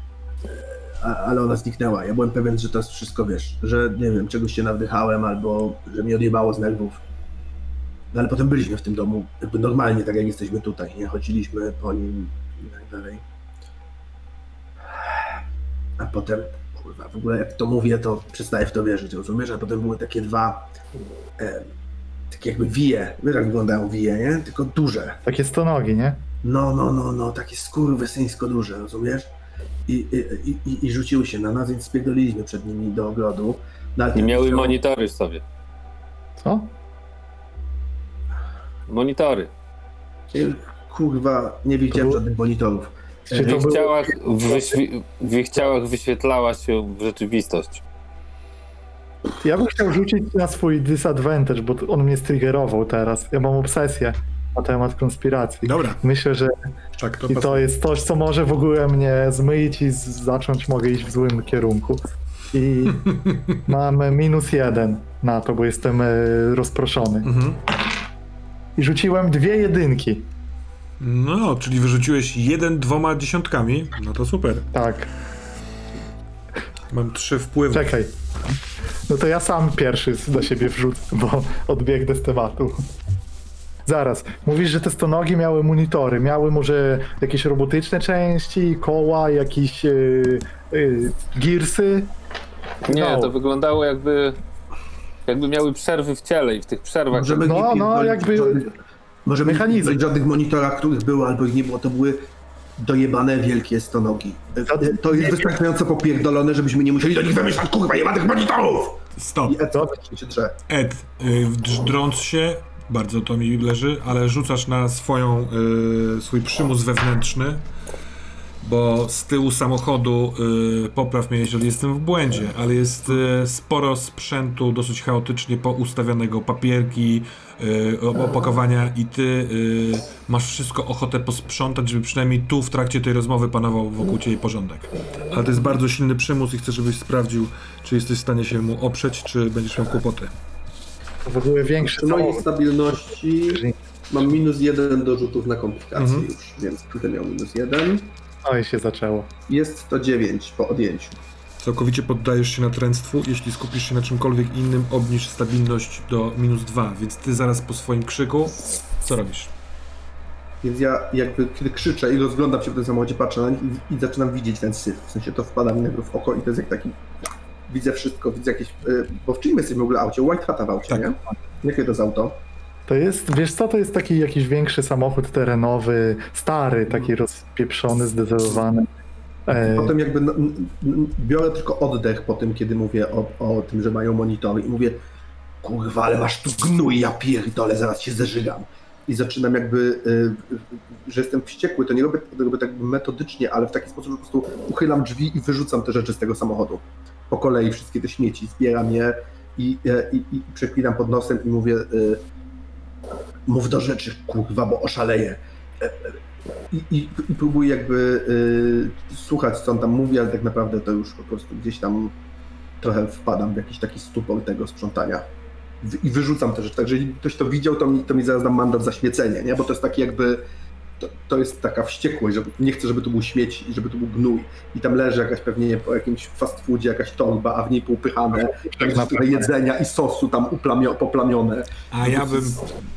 A- Ale ona zniknęła. Ja byłem pewien, że to jest wszystko, wiesz, że nie wiem, czegoś się nawdychałem, albo że mnie odjebało z nerwów. No ale potem byliśmy w tym domu, jakby normalnie, tak jak jesteśmy tutaj, nie? Chodziliśmy po nim i tak dalej. A potem, kurwa, w ogóle jak to mówię, to przestaję w to wierzyć, rozumiesz? A potem były takie dwa, e, takie jakby wije, wiesz jak wyglądają wije, nie? Tylko duże. Takie stonogi, nie? No, no, no, no, takie skurwysyńsko duże, rozumiesz? I, i, i, i rzuciły się na nas, więc spierdoliliśmy przed nimi do ogrodu. Nawet Nie miały monitory w sobie. Co? Monitory. Kurwa, nie widziałem było- żadnych monitorów. W ich, było... ciałach, wyświ- w ich ciałach wyświetlała się rzeczywistość. Ja bym chciał rzucić na swój disadvantage, bo on mnie striggerował teraz. Ja mam obsesję na temat konspiracji. Dobra, Myślę, że tak to i to jest coś, co może w ogóle mnie zmylić i zacząć mogę iść w złym kierunku. I mam minus jeden na to, bo jestem e, rozproszony. Mhm. I rzuciłem dwie jedynki. No, czyli wyrzuciłeś jeden dwoma dziesiątkami. No to super. Tak, Mam trzy wpływy. czekaj. No to ja sam pierwszy do siebie wrzucę, bo odbiegnę z tematu. Zaraz, mówisz, że te stonogi miały monitory, miały może jakieś robotyczne części, koła, jakieś yy, yy, girsy? Nie, No. to wyglądało jakby, jakby miały przerwy w ciele i w tych przerwach... Możemy No, no, jakby żadnych, możemy mechanizm. żadnych monitorach, których było albo ich nie było, to były dojebane wielkie stonogi. To jest wystarczająco popierdolone, żebyśmy nie musieli do nich wymyślać kurwa jebanych monitorów! Stop. I Ed. Ed, y, drąc się, bardzo to mi leży, ale rzucasz na swoją, y, swój przymus wewnętrzny, bo z tyłu samochodu, y, popraw mnie, jeżeli jestem w błędzie, ale jest y, sporo sprzętu dosyć chaotycznie poustawionego, papierki, y, opakowania i ty y, masz wszystko ochotę posprzątać, żeby przynajmniej tu w trakcie tej rozmowy panował wokół ciebie porządek. Ale to jest bardzo silny przymus i chcę, żebyś sprawdził, czy jesteś w stanie się mu oprzeć, czy będziesz miał kłopoty. W ogóle większy Przy mojej samochód. stabilności mam minus jeden do rzutów na komplikacje Mhm. już, więc tutaj miał minus jeden. No i się zaczęło. Jest to 9 po odjęciu. Całkowicie poddajesz się natręctwu. Jeśli skupisz się na czymkolwiek innym, obniż stabilność do minus 2. Więc ty zaraz po swoim krzyku, co robisz? Więc ja jakby kiedy krzyczę i rozglądam się w tym samochodzie, patrzę na nich i, i zaczynam widzieć ten syf. W sensie to wpada mi nagle w oko i to jest jak taki... Widzę wszystko, widzę jakieś... Y, bo w czym jesteśmy w ogóle aucie? White Hata w aucie, Tak. nie? Jakie to jest auto? To jest, wiesz co, to jest taki jakiś większy samochód terenowy, stary, taki rozpieprzony, zdezelowany. E, Potem jakby n- n- n- biorę tylko oddech po tym, kiedy mówię o, o tym, że mają monitory i mówię kurwa, ale masz tu gnój, ja pierdolę, zaraz się zeżygam. I zaczynam jakby, y, że jestem wściekły, to nie robię, robię tak metodycznie, ale w taki sposób, że po prostu uchylam drzwi i wyrzucam te rzeczy z tego samochodu. Po kolei wszystkie te śmieci, zbieram je i, e, i, i przeklinam pod nosem i mówię y, mów do rzeczy, kurwa, bo oszaleję. E, e, I, i, i próbuję jakby y, słuchać, co on tam mówi, ale tak naprawdę to już po prostu gdzieś tam trochę wpadam w jakiś taki stupor tego sprzątania. I wyrzucam te rzeczy. Także jeżeli ktoś to widział, to mi, to mi zaraz dam mandat za śmiecenie, nie? Bo to jest taki jakby. To, to jest taka wściekłość, że nie chcę, żeby tu był śmieć i żeby tu był gnój. I tam leży jakaś pewnie po jakimś fast foodzie jakaś torba, a w niej poupychane na trochę pewno. jedzenia i sosu tam uplamio, poplamione. A ja bym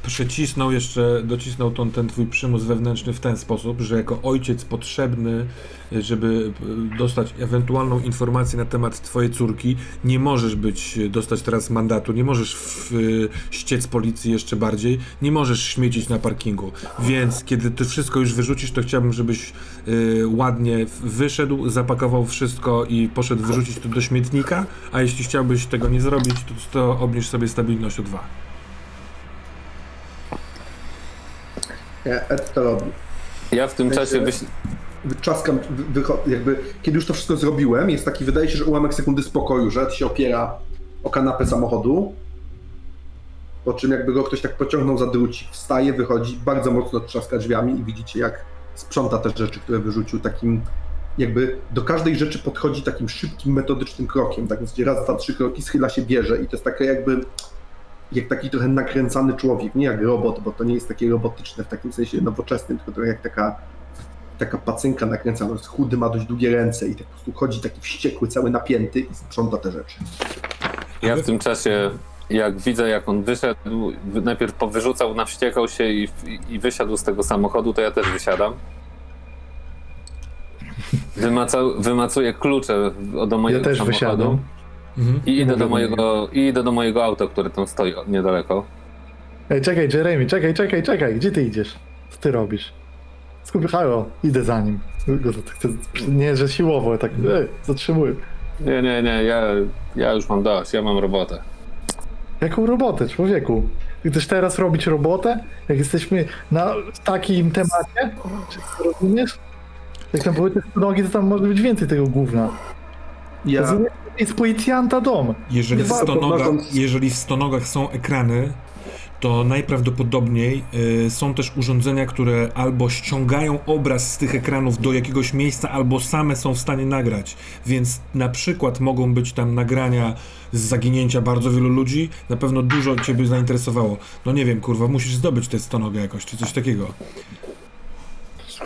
przecisnął jeszcze, docisnął tą, ten twój przymus wewnętrzny w ten sposób, że jako ojciec potrzebny, żeby dostać ewentualną informację na temat twojej córki, nie możesz być, dostać teraz mandatu, nie możesz w, ściec policji jeszcze bardziej, nie możesz śmiecić na parkingu. Więc kiedy ty wszystko już wyrzucisz, to chciałbym, żebyś e, ładnie wyszedł, zapakował wszystko i poszedł wyrzucić to do śmietnika, a jeśli chciałbyś tego nie zrobić, to, to obniż sobie stabilność o dwa. Nie, Ed to robi. Ja w tym W sensie- czasie wyś... Wyczaskam, jakby, kiedy już to wszystko zrobiłem, jest taki, wydaje się, że ułamek sekundy spokoju, że Ed się opiera o kanapę samochodu, po czym jakby go ktoś tak pociągnął za drucik, wstaje, wychodzi, bardzo mocno trzaska drzwiami i widzicie, jak sprząta te rzeczy, które wyrzucił takim, jakby do każdej rzeczy podchodzi takim szybkim, metodycznym krokiem, tak więc raz, dwa, trzy kroki, schyla się, bierze i to jest takie jakby, jak taki trochę nakręcany człowiek, nie jak robot, bo to nie jest takie robotyczne w takim sensie nowoczesnym, tylko trochę jak taka taka pacynka nakręcana, jest chudy, ma dość długie ręce i tak po prostu chodzi taki wściekły, cały napięty i sprząta te rzeczy. Ja w tym czasie, jak widzę, jak on wyszedł, wy- najpierw powyrzucał, nawściekał się i, i wysiadł z tego samochodu, to ja też wysiadam. Wymacał, wymacuję klucze do mojego ja też samochodu wysiadam. Mhm. i idę, do mojego, i idę do mojego auta, które tam stoi niedaleko. Ej, czekaj, Jeremy, czekaj, czekaj, czekaj, gdzie ty idziesz? Co ty robisz? Skupię, halo, idę za nim. Nie, że siłowo, tak, ej, zatrzymuję. Nie, nie, nie, ja, ja już mam dość, ja mam robotę. Jaką robotę, człowieku? Chcesz teraz robić robotę? Jak jesteśmy na takim temacie? Czy to rozumiesz? Jak tam były te nogi, to tam może być więcej tego gówna. Ja, Rozumiesz? Jest policjanta dom. Jeżeli w, podnosząc- jeżeli w stonogach są ekrany, to najprawdopodobniej y, są też urządzenia, które albo ściągają obraz z tych ekranów do jakiegoś miejsca, albo same są w stanie nagrać. Więc na przykład mogą być tam nagrania z zaginięcia bardzo wielu ludzi. Na pewno dużo ciebie zainteresowało. No nie wiem, kurwa, musisz zdobyć tę stonogę jakoś, czy coś takiego.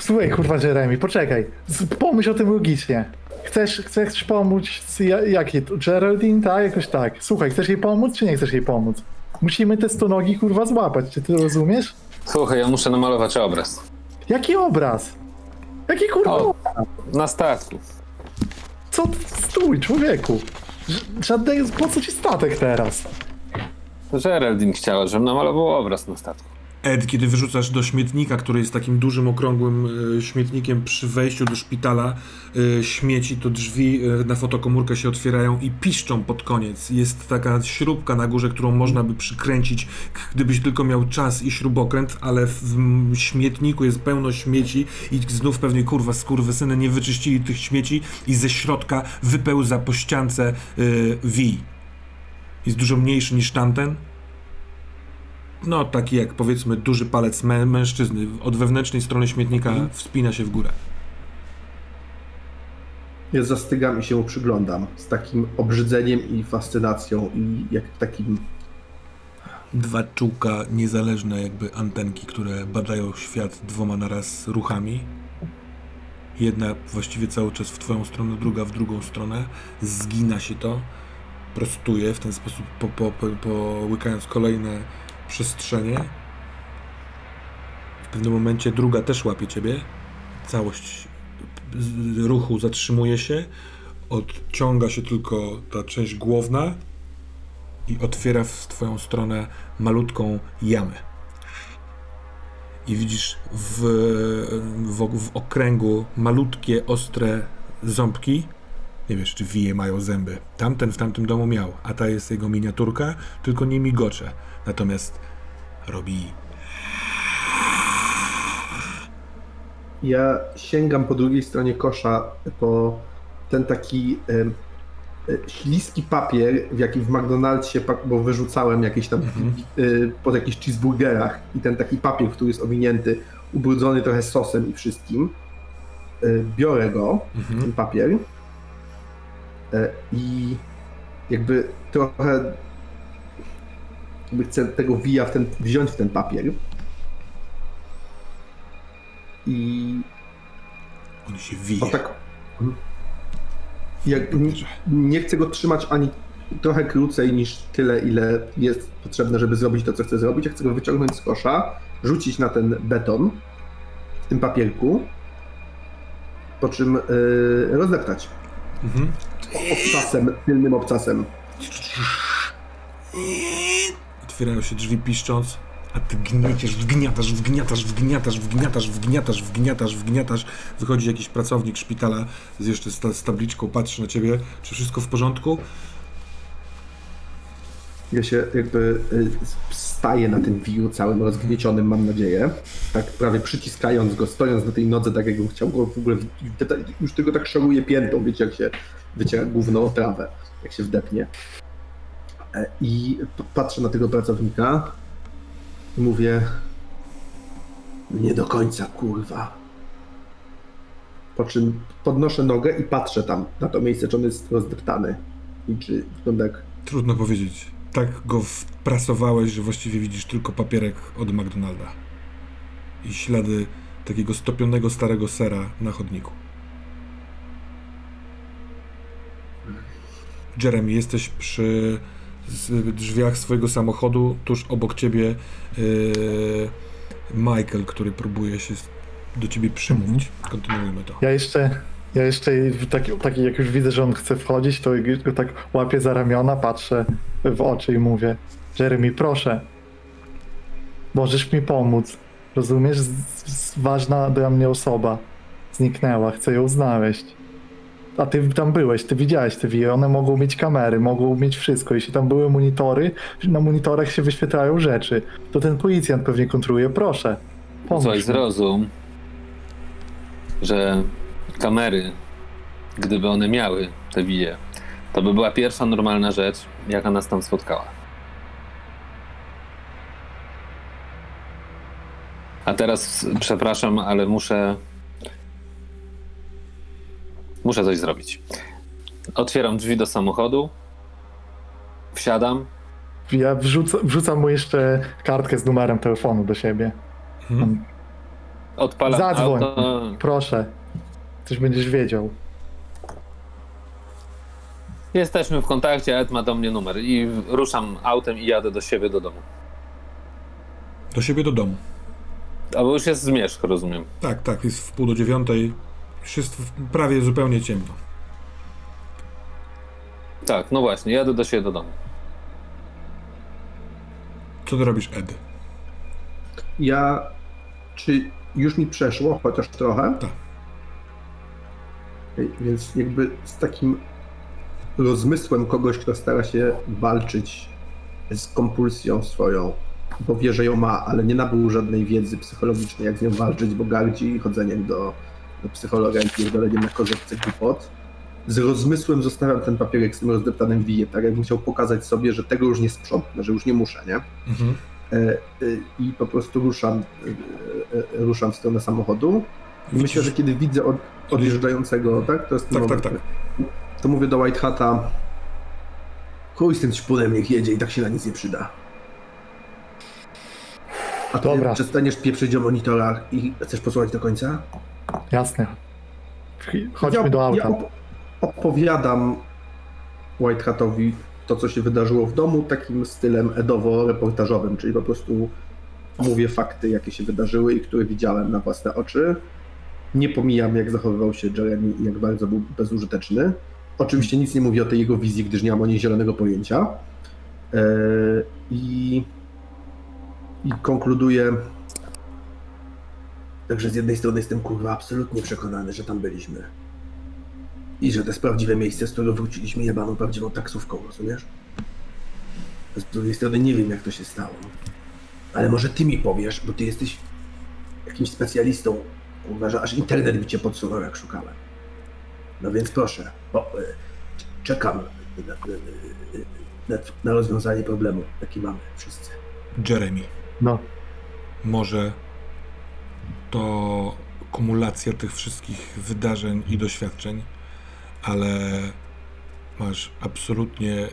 Słuchaj, kurwa, Jeremy, poczekaj. Z- Pomyśl o tym logicznie. Chcesz, chcesz pomóc, z- ja- jakiej? Geraldine, tak? Jakoś tak. Słuchaj, chcesz jej pomóc, czy nie chcesz jej pomóc? Musimy te stonogi, kurwa, złapać, czy ty rozumiesz? Słuchaj, ja muszę namalować obraz. Jaki obraz? Jaki kurwa O. obraz? Na statku. Co? ty- Stój, człowieku. Żadnego, po co ci statek teraz? Geraldine chciała, żebym namalował obraz na statku. Ed, kiedy wyrzucasz do śmietnika, który jest takim dużym, okrągłym y, śmietnikiem przy wejściu do szpitala, y, śmieci, to drzwi y, na fotokomórkę się otwierają i piszczą pod koniec. Jest taka śrubka na górze, którą można by przykręcić, gdybyś tylko miał czas i śrubokręt, ale w śmietniku jest pełno śmieci i znów pewnie kurwa skurwysyny nie wyczyścili tych śmieci i ze środka wypełza po ściance y, Wi. Jest dużo mniejszy niż tamten, no, taki jak powiedzmy duży palec mę- mężczyzny. Od wewnętrznej strony śmietnika wspina się w górę. ja zastygam i się mu przyglądam z takim obrzydzeniem i fascynacją i jak takim Dwa czułka niezależne jakby antenki, które badają świat dwoma naraz ruchami. Jedna właściwie cały czas w twoją stronę, druga w drugą stronę. Zgina się to, prostuje w ten sposób, po, po, po, połykając kolejne przestrzenie. W pewnym momencie druga też łapie ciebie. Całość ruchu zatrzymuje się. Odciąga się tylko ta część główna i otwiera w twoją stronę malutką jamę. I widzisz w, w, w okręgu malutkie, ostre ząbki. Nie wiesz, czy wije mają zęby. Tamten w tamtym domu miał, a ta jest jego miniaturka, tylko nie migocze. Natomiast robi Ja sięgam po drugiej stronie kosza po ten taki e, śliski papier, w jaki w McDonald'sie, bo wyrzucałem jakieś tam Mhm. y, po jakichś cheeseburgerach i ten taki papier, który jest owinięty, ubrudzony trochę sosem i wszystkim. Y, Biorę go, Mhm. ten papier e, i jakby trochę jakby chcę tego wija w ten, wziąć w ten papier i on się wije. o tak jak, nie, chcę go trzymać ani trochę krócej niż tyle, ile jest potrzebne, żeby zrobić to, co chcę zrobić. Ja chcę go wyciągnąć z kosza, rzucić na ten beton w tym papierku, po czym yy, rozdeptać Mhm. obcasem, tylnym obcasem. Otwierają się drzwi piszcząc, a ty gnieciesz, wgniatasz, wgniatasz, wgniatasz, wgniatasz, wgniatasz, wgniatasz, wgniatasz. Wychodzi jakiś pracownik szpitala z jeszcze z, z tabliczką, patrzy na ciebie, czy wszystko w porządku? Ja się jakby y, staję na tym wiju całym rozgniecionym, mam nadzieję. Tak prawie przyciskając go, stojąc na tej nodze, tak jakbym chciał go w ogóle, już tylko tak szaruję piętą, wiecie, jak się wyciera gówno o trawę, jak się wdepnie. E, I patrzę na tego pracownika i mówię, nie do końca, kurwa. Po czym podnoszę nogę i patrzę tam, na to miejsce, czy on jest rozdeptany. I czy wygląda jak Trudno powiedzieć. Tak go wprasowałeś, że właściwie widzisz tylko papierek od McDonalda. I ślady takiego stopionego starego sera na chodniku. Jeremy, jesteś przy z- drzwiach swojego samochodu, tuż obok ciebie yy, Michael, który próbuje się do ciebie przymówić. Kontynuujmy to. Ja jeszcze, ja jeszcze taki, taki, jak już widzę, że on chce wchodzić, to go tak łapię za ramiona, patrzę w oczy i mówię Jeremy, proszę, możesz mi pomóc. Rozumiesz? Z, z, ważna dla mnie osoba zniknęła, chcę ją znaleźć. A ty tam byłeś, ty widziałeś te wiry, one mogą mieć kamery, mogą mieć wszystko. Jeśli tam były monitory, na monitorach się wyświetlają rzeczy. To ten policjant pewnie kontroluje, proszę. Pomóż Słuchaj, mi. zrozum, że kamery, gdyby one miały te wije, to by była pierwsza normalna rzecz, jaka nas tam spotkała. A teraz, przepraszam, ale muszę. Muszę coś zrobić. Otwieram drzwi do samochodu, wsiadam, Ja wrzucam, wrzucam mu jeszcze kartkę z numerem telefonu do siebie. Mhm. odpalam Zadzwoń. auto. Proszę. Coś będziesz wiedział. Jesteśmy w kontakcie, Ed ma do mnie numer i ruszam autem i jadę do siebie do domu. Do siebie do domu. Albo już jest zmierzch, rozumiem. Tak, tak, jest w pół do dziewiątej. Już jest prawie zupełnie ciemno. Tak, no właśnie, jadę do siebie do domu. Co ty robisz, Ed? Ja. Czy już mi przeszło, chociaż trochę? Tak. Więc jakby z takim rozmysłem kogoś, kto stara się walczyć z kompulsją swoją, bo wie, że ją ma, ale nie nabył żadnej wiedzy psychologicznej, jak z nią walczyć, bo gardzi chodzeniem do, do psychologa i pierdoleniem na korzeczce głupot. Z rozmysłem zostawiam ten papierek z tym rozdeptanym wijem, tak jakbym chciał pokazać sobie, że tego już nie sprzątnę, że już nie muszę, nie? Mhm. E, e, i po prostu ruszam, e, ruszam w stronę samochodu. I myślę, że kiedy widzę od, odjeżdżającego, tak? To jest ten Tak, moment, tak, tak. To mówię do White Hata. Chuj z tym ćpunem, niech jedzie i tak się na nic nie przyda. A to Dobra. przestaniesz pieprzyć o monitorach i chcesz posłuchać do końca? Jasne. Chodźmy ja, do auta. Ja op- opowiadam White Hatowi to, co się wydarzyło w domu, takim stylem edowo-reportażowym, czyli po prostu mówię fakty, jakie się wydarzyły i które widziałem na własne oczy. Nie pomijam, jak zachowywał się Jeremy i jak bardzo był bezużyteczny. Oczywiście nic nie mówię o tej jego wizji, gdyż nie mam o niej zielonego pojęcia. Eee, I, i konkluduję. Także z jednej strony jestem kurwa absolutnie przekonany, że tam byliśmy. I że to jest prawdziwe miejsce, z którego wróciliśmy jebaną prawdziwą taksówką, rozumiesz? Z drugiej strony nie wiem, jak to się stało. Ale może ty mi powiesz, bo ty jesteś jakimś specjalistą, kurwa, że aż internet mi cię podsunął, jak szukałem. No więc proszę, bo, e, czekam na, na, na, na rozwiązanie problemu, jaki mamy wszyscy. Jeremy, No, może to kumulacja tych wszystkich wydarzeń i doświadczeń, ale masz absolutnie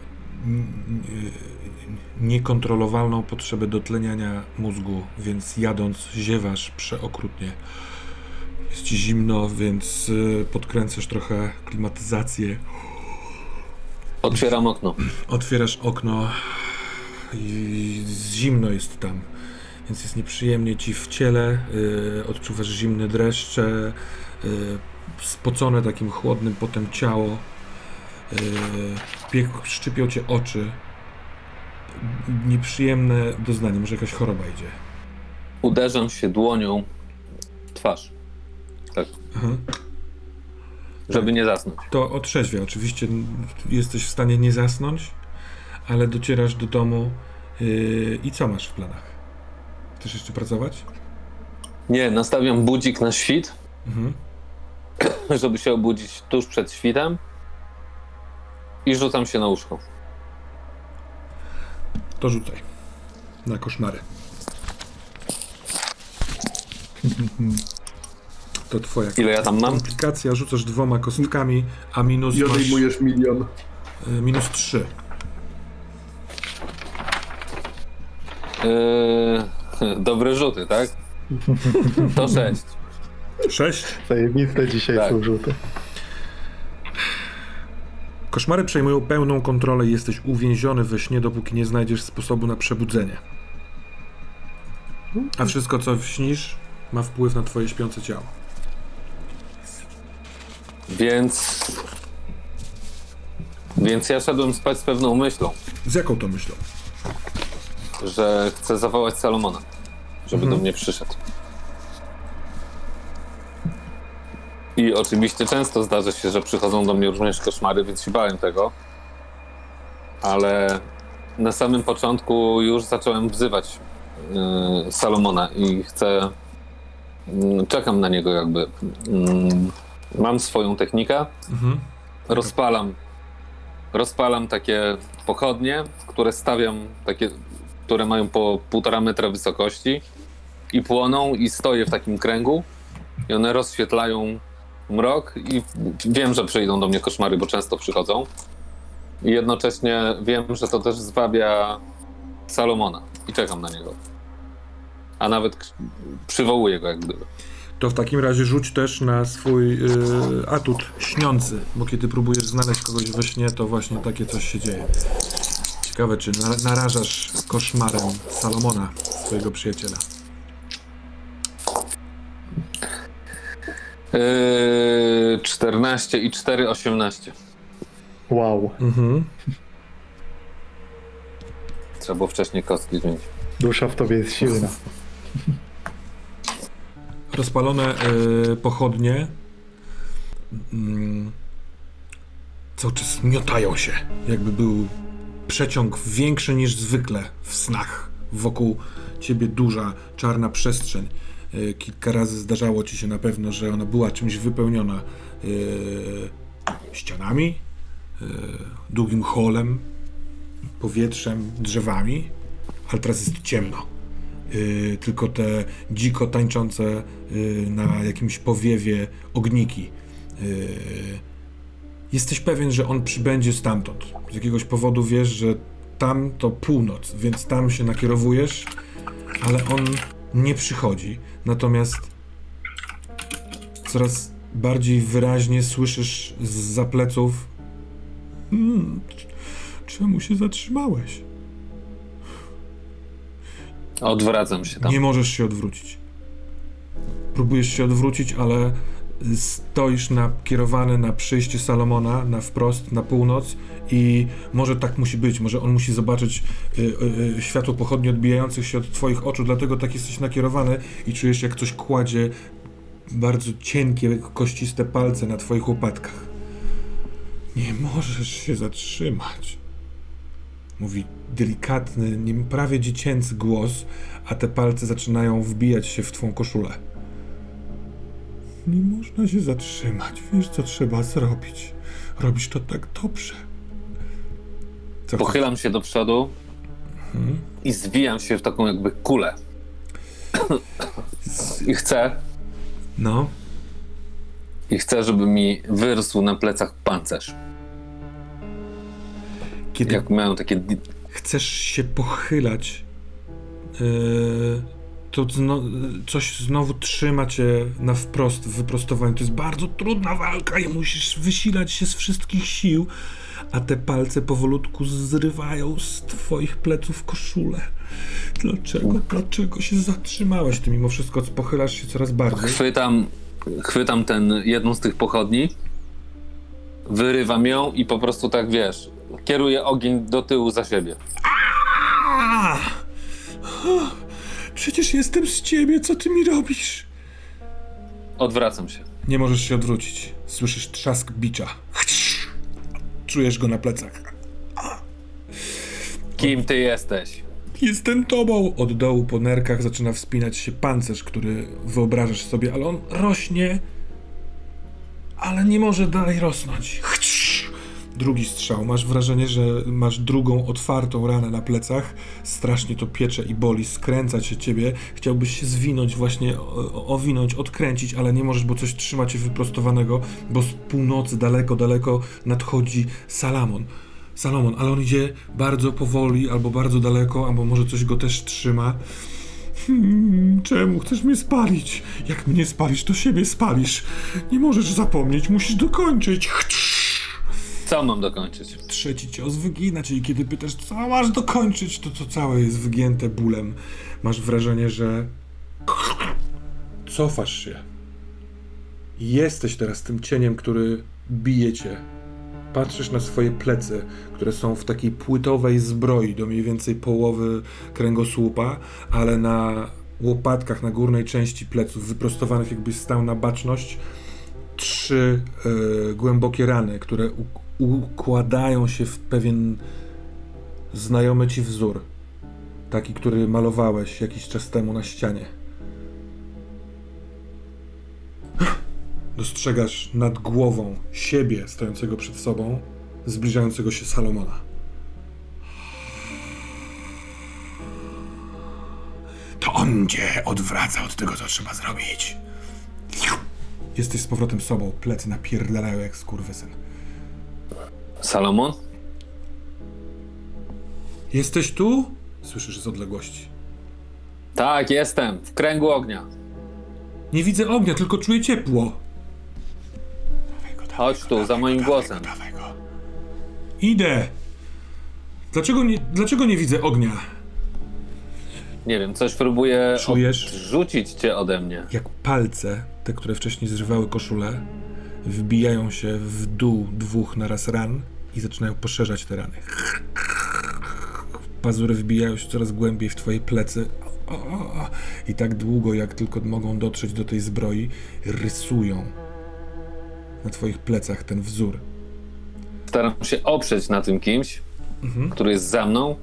niekontrolowalną potrzebę dotleniania mózgu, więc jadąc ziewasz przeokrutnie. Jest ci zimno, więc y, podkręcasz trochę klimatyzację. Otwieram okno. Otwierasz okno i zimno jest tam, więc jest nieprzyjemnie ci w ciele. y, odczuwasz zimne dreszcze, y, spocone takim chłodnym potem ciało. Y, szczypią cię oczy. Nieprzyjemne doznanie, może jakaś choroba idzie. Uderzam się dłonią w twarz. Tak, Aha. żeby nie zasnąć. To otrzeźwia. Oczywiście jesteś w stanie nie zasnąć, ale docierasz do domu yy, i co masz w planach? Chcesz jeszcze pracować? Nie, nastawiam budzik na świt, Mhm. żeby się obudzić tuż przed świtem i rzucam się na łóżko. To rzucaj. Na koszmary. To twoja Ile ja tam mam? komplikacja. Rzucasz dwoma kostkami, a minus I masz, odejmujesz milion. y, minus trzy. Yy, dobre rzuty, tak? To sześć. Sześć. zajebiste dzisiaj Tak. są rzuty. Koszmary przejmują pełną kontrolę i jesteś uwięziony we śnie, dopóki nie znajdziesz sposobu na przebudzenie. A wszystko, co śnisz, ma wpływ na twoje śpiące ciało. Więc. Więc ja szedłem spać z pewną myślą, Z jaką to myślą? Że chcę zawołać Salomona. żeby Mhm. do mnie przyszedł. I oczywiście często zdarza się, że przychodzą do mnie również koszmary, więc się bałem tego. Ale na samym początku już zacząłem wzywać yy, Salomona i chcę. mm, czekam na niego, jakby. Mm, mam swoją technikę. Mhm. Rozpalam. Rozpalam takie pochodnie, które stawiam, takie, które mają po półtora metra wysokości i płoną i stoję w takim kręgu i one rozświetlają mrok i wiem, że przyjdą do mnie koszmary, bo często przychodzą. I jednocześnie wiem, że to też zwabia Salomona i czekam na niego. A nawet przywołuję go jak gdyby. To w takim razie rzuć też na swój y, atut śniący, bo kiedy próbujesz znaleźć kogoś we śnie, to właśnie takie coś się dzieje. Ciekawe, czy na, narażasz koszmarem Salomona, swojego przyjaciela. Yy, 14 i 4, 18. Wow, Mhm. Trzeba było wcześniej kostki zmienić. dusza w tobie jest silna. Rozpalone y, pochodnie mm, cały czas miotają się, jakby był przeciąg większy niż zwykle w snach. Wokół ciebie duża, czarna przestrzeń. Y, kilka razy zdarzało ci się na pewno, że ona była czymś wypełniona y, ścianami, y, długim holem, powietrzem, drzewami, ale teraz jest ciemno. Tylko te dziko tańczące na jakimś powiewie ogniki. Jesteś pewien, że on przybędzie stamtąd. Z jakiegoś powodu wiesz, że tam to północ, więc tam się nakierowujesz, ale on nie przychodzi. Natomiast coraz bardziej wyraźnie słyszysz z pleców hmm, czemu się zatrzymałeś? Odwracam się tam. Nie możesz się odwrócić. Próbujesz się odwrócić, ale stoisz na, kierowany na przyjście Salomona, na wprost, na północ i może tak musi być, może on musi zobaczyć y, y, y, światło pochodni odbijających się od twoich oczu, dlatego tak jesteś nakierowany i czujesz jak ktoś kładzie bardzo cienkie, kościste palce na twoich łopatkach. Nie możesz się zatrzymać. Mówi delikatny, prawie dziecięcy głos, a te palce zaczynają wbijać się w twą koszulę. Nie można się zatrzymać. Wiesz, co trzeba zrobić. Robisz to tak dobrze. Co Pochylam się do przodu Mhm. i zwijam się w taką jakby kulę. I chcę, No, i chcę, żeby mi wyrósł na plecach pancerz. kiedy Jak miałem takie. chcesz się pochylać, yy, to zno, coś znowu trzyma cię na wprost, w wyprostowaniu. To jest bardzo trudna walka i musisz wysilać się z wszystkich sił, a te palce powolutku zrywają z twoich pleców koszulę. Dlaczego, dlaczego się zatrzymałeś? Ty mimo wszystko pochylasz się coraz bardziej. Chwytam, chwytam ten, jedną z tych pochodni, wyrywam ją i po prostu tak wiesz, kieruję ogień do tyłu za siebie. A! Przecież jestem z ciebie, co ty mi robisz? Odwracam się. Nie możesz się odwrócić. Słyszysz trzask bicza. Czujesz go na plecach. Kim ty jesteś? Jestem tobą! Od dołu po nerkach zaczyna wspinać się pancerz, który wyobrażasz sobie, ale on rośnie, ale nie może dalej rosnąć. Drugi strzał. Masz wrażenie, że masz drugą otwartą ranę na plecach. Strasznie to piecze i boli, skręca się ciebie. Chciałbyś się zwinąć, właśnie owinąć, odkręcić, ale nie możesz, bo coś trzyma cię wyprostowanego, bo z północy daleko, daleko nadchodzi Salamon. Salomon, ale on idzie bardzo powoli, albo bardzo daleko, albo może coś go też trzyma. Hmm, czemu chcesz mnie spalić? Jak mnie spalisz, to siebie spalisz. Nie możesz zapomnieć, musisz dokończyć. Co mam dokończyć? Trzeci cios wygina, czyli kiedy pytasz, co masz dokończyć, to to całe jest wygięte bólem. Masz wrażenie, że cofasz się. Jesteś teraz tym cieniem, który bije cię. Patrzysz na swoje plecy, które są w takiej płytowej zbroi do mniej więcej połowy kręgosłupa, ale na łopatkach na górnej części pleców, wyprostowanych jakbyś stał na baczność, trzy e, głębokie rany, które układają się w pewien znajomy ci wzór. Taki, który malowałeś jakiś czas temu na ścianie. Dostrzegasz nad głową siebie stojącego przed sobą, zbliżającego się Salomona. To on cię odwraca od tego, co trzeba zrobić. Jesteś z powrotem sobą, plecy napierdalają jak skurwysyn. Salomon? Jesteś tu? Słyszysz z odległości. Tak, jestem. W kręgu ognia. Nie widzę ognia, tylko czuję ciepło. Chodź tu, za moim głosem. Idę. Dlaczego nie, dlaczego nie widzę ognia? Nie wiem, coś próbuję Czujesz? odrzucić cię ode mnie. Jak palce, te, które wcześniej zrywały koszulę, wbijają się w dół dwóch naraz ran i zaczynają poszerzać te rany. Pazury wbijają się coraz głębiej w twoje plecy. I tak długo, jak tylko mogą dotrzeć do tej zbroi, rysują na twoich plecach ten wzór. Staram się oprzeć na tym kimś, który jest za mną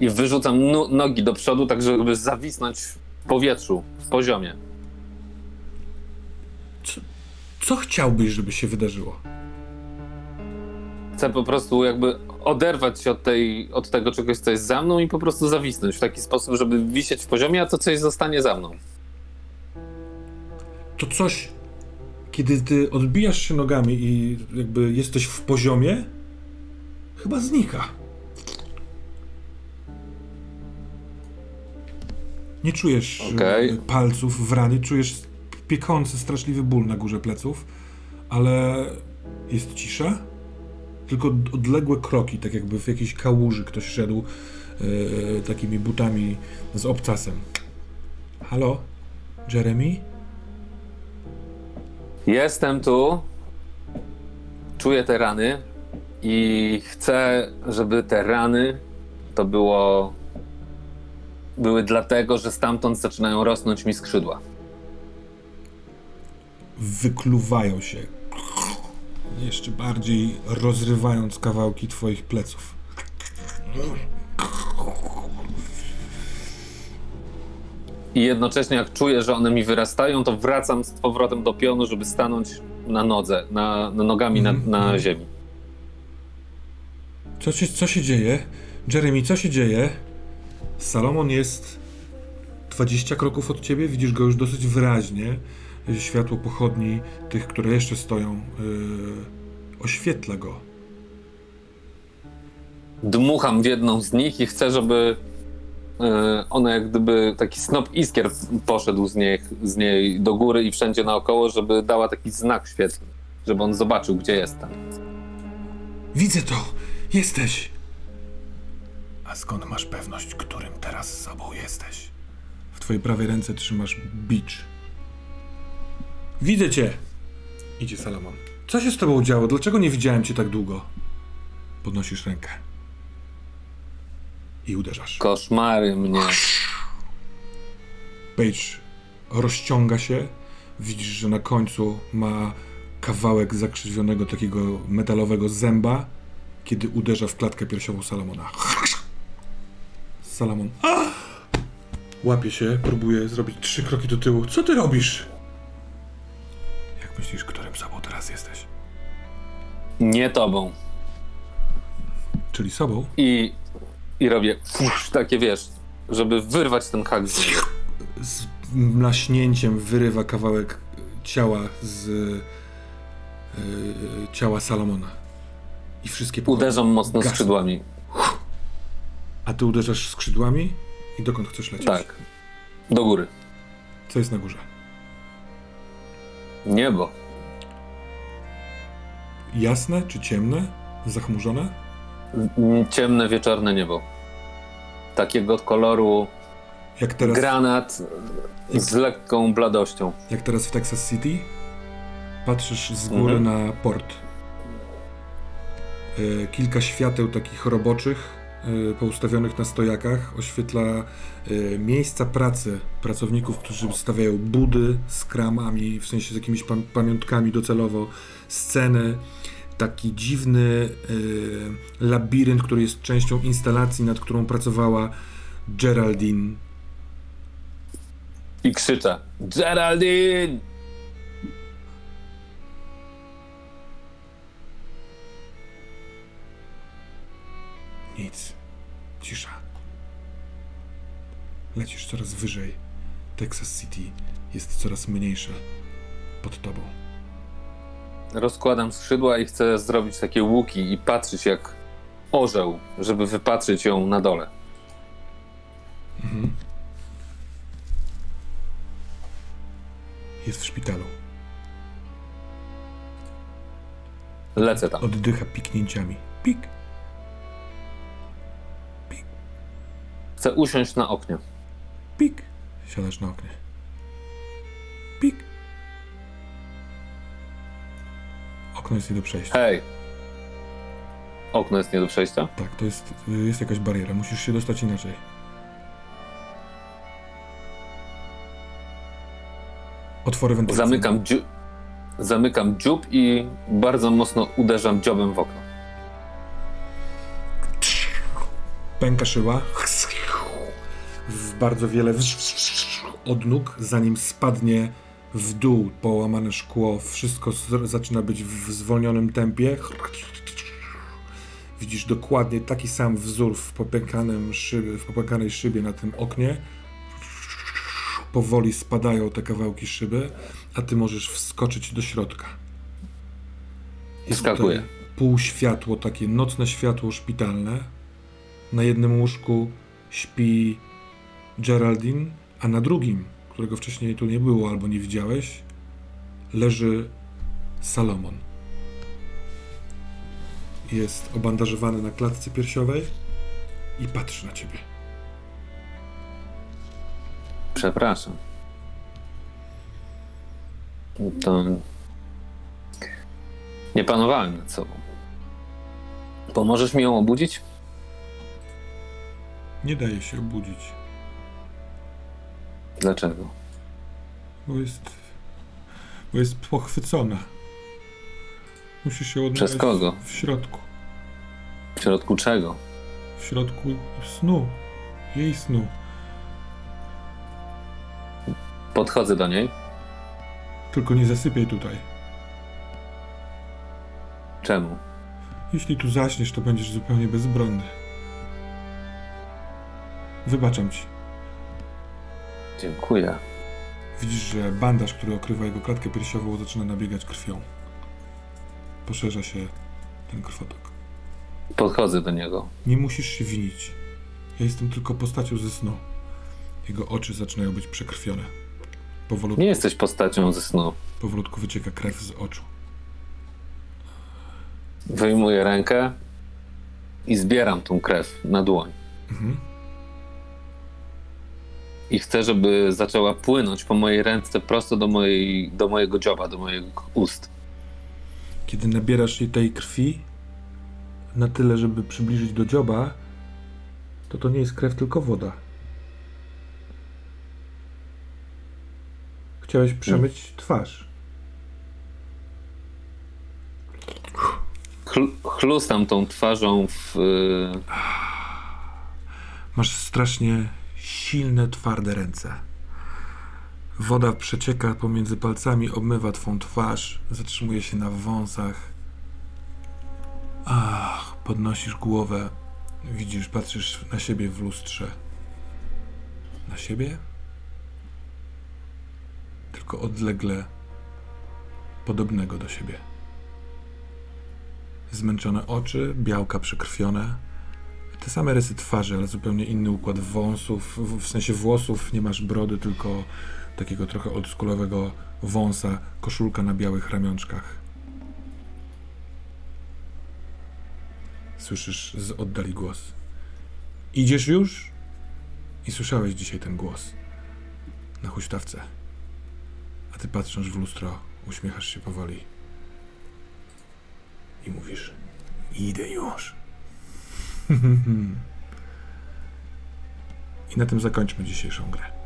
i wyrzucam no- nogi do przodu, tak żeby zawisnąć w powietrzu, w poziomie. Co chciałbyś, żeby się wydarzyło? Chcę po prostu jakby oderwać się od, tej, od tego czegoś, co jest za mną i po prostu zawisnąć w taki sposób, żeby wisieć w poziomie, a to coś zostanie za mną. to coś, kiedy ty odbijasz się nogami i jakby jesteś w poziomie, chyba znika. Nie czujesz Okej. e, palców w ranie, czujesz piekący, straszliwy ból na górze pleców, ale jest cisza. Tylko od- odległe kroki, tak jakby w jakiejś kałuży ktoś szedł e, takimi butami z obcasem. Halo? Jeremy? Jestem tu, czuję te rany i chcę, żeby te rany to było. były dlatego, że stamtąd zaczynają rosnąć mi skrzydła. Wykluwają się. Jeszcze bardziej rozrywając kawałki twoich pleców. I jednocześnie, jak czuję, że one mi wyrastają, to wracam z powrotem do pionu, żeby stanąć na nodze, na, na nogami na, na ziemi. Co się, co się dzieje? Jeremy, co się dzieje? Salomon jest 20 kroków od ciebie, widzisz go już dosyć wyraźnie. Światło pochodni, tych, które jeszcze stoją, yy, oświetla go. Dmucham w jedną z nich i chcę, żeby e, ona jak gdyby taki snop iskier poszedł z niej, z niej do góry i wszędzie naokoło, żeby dała taki znak świetlny, żeby on zobaczył, gdzie jestem. Widzę to! Jesteś! A skąd masz pewność, którym teraz sobą jesteś? W twojej prawej ręce trzymasz bicz. Widzę cię! Idzie Salomon. Co się z tobą działo? Dlaczego nie widziałem cię tak długo? Podnosisz rękę. I uderzasz. Koszmary mnie. Page rozciąga się. Widzisz, że na końcu ma kawałek zakrzywionego takiego metalowego zęba, kiedy uderza w klatkę piersiową Salomona. Salomon "A!" łapie się, próbuje zrobić trzy kroki do tyłu. Co ty robisz? Myślisz, którym sobą teraz jesteś? Nie tobą. Czyli sobą? I, i robię fusz, takie wiesz, żeby wyrwać ten hak z. Z mlaśnięciem wyrywa kawałek ciała z yy, ciała Salomona. I wszystkie pochodnie Uderzam mocno gasną. skrzydłami. A ty uderzasz skrzydłami? I dokąd chcesz lecieć? Tak. Do góry. Co jest na górze? Niebo. Jasne czy ciemne? Zachmurzone? Ciemne, wieczorne niebo. Takiego koloru Jak teraz, granat z lekką bladością. jak teraz w Texas City? Patrzysz z góry Mhm. na port. E, kilka świateł takich roboczych poustawionych na stojakach, oświetla y, miejsca pracy pracowników, którzy stawiają budy z kramami, w sensie z jakimiś pam- pamiątkami docelowo, sceny. Taki dziwny y, labirynt, który jest częścią instalacji, nad którą pracowała Geraldine. I krzyczę: Geraldine! Nic. Cisza. Lecisz coraz wyżej. Texas City jest coraz mniejsze pod tobą. Rozkładam skrzydła i chcę zrobić takie łuki i patrzeć jak orzeł, żeby wypatrzyć ją na dole. Mhm. Jest w szpitalu. Lecę tam. Oddycha piknięciami. Pik. Chcę usiąść na oknie. Pik. Siadasz na oknie. Pik. Okno jest nie do przejścia. Hej! Okno jest nie do przejścia? Tak, to jest, jest jakaś bariera. Musisz się dostać inaczej. Otwory wentylacyjne. Zamykam, dziu- zamykam dziób i bardzo mocno uderzam dziobem w okno. Pęka szyba. W bardzo wiele odnóg, zanim spadnie w dół połamane szkło. Wszystko zaczyna być w zwolnionym tempie. Widzisz dokładnie taki sam wzór w, popękanym w popękanej szybie na tym oknie. Powoli spadają te kawałki szyby, a ty możesz wskoczyć do środka. Jest Wskakuję. tutaj półświatło, takie nocne światło szpitalne. Na jednym łóżku śpi Geraldine, a na drugim, którego wcześniej tu nie było albo nie widziałeś, leży Salomon. Jest obandażowany na klatce piersiowej i patrzy na ciebie. Przepraszam. To. Nie panowałem nad sobą. Pomożesz mi ją obudzić? Nie daje się obudzić, Dlaczego? bo jest, bo jest pochwycona. Musisz się odnaleźć Przez kogo? w środku. W środku czego? W środku snu. Jej snu. Podchodzę do niej. Tylko nie zasypiaj tutaj. Czemu? Jeśli tu zaśniesz, to będziesz zupełnie bezbronny. Wybaczam ci. Dziękuję. Widzisz, że bandaż, który okrywa jego klatkę piersiową, zaczyna nabiegać krwią. Poszerza się ten krwotok. Podchodzę do niego. Nie musisz się winić. Ja jestem tylko postacią ze snu. Jego oczy zaczynają być przekrwione. Powolutku, Nie jesteś postacią ze snu. powolutku wycieka krew z oczu. Wyjmuję rękę i zbieram tą krew na dłoń. Mhm. I chcę, żeby zaczęła płynąć po mojej ręce prosto do, mojej, do mojego dzioba, do moich ust. Kiedy nabierasz jej tej krwi na tyle, żeby przybliżyć do dzioba, to to nie jest krew, tylko woda. Chciałeś przemyć twarz. Chl- chlustam tą twarzą w. y, Masz strasznie silne, twarde ręce. Woda przecieka pomiędzy palcami, obmywa twą twarz, zatrzymuje się na wąsach. Ach, podnosisz głowę. Widzisz, patrzysz na siebie w lustrze. Na siebie? Tylko odlegle podobnego do siebie. Zmęczone oczy, białka przekrwione, te same rysy twarzy, ale zupełnie inny układ wąsów, w, sensie włosów, nie masz brody, tylko takiego trochę oldschoolowego wąsa, koszulka na białych ramionczkach. Słyszysz z oddali głos. Idziesz już? I słyszałeś dzisiaj ten głos. Na huśtawce. A ty patrząc w lustro, uśmiechasz się powoli. I mówisz: Idę już. I na tym zakończmy dzisiejszą grę.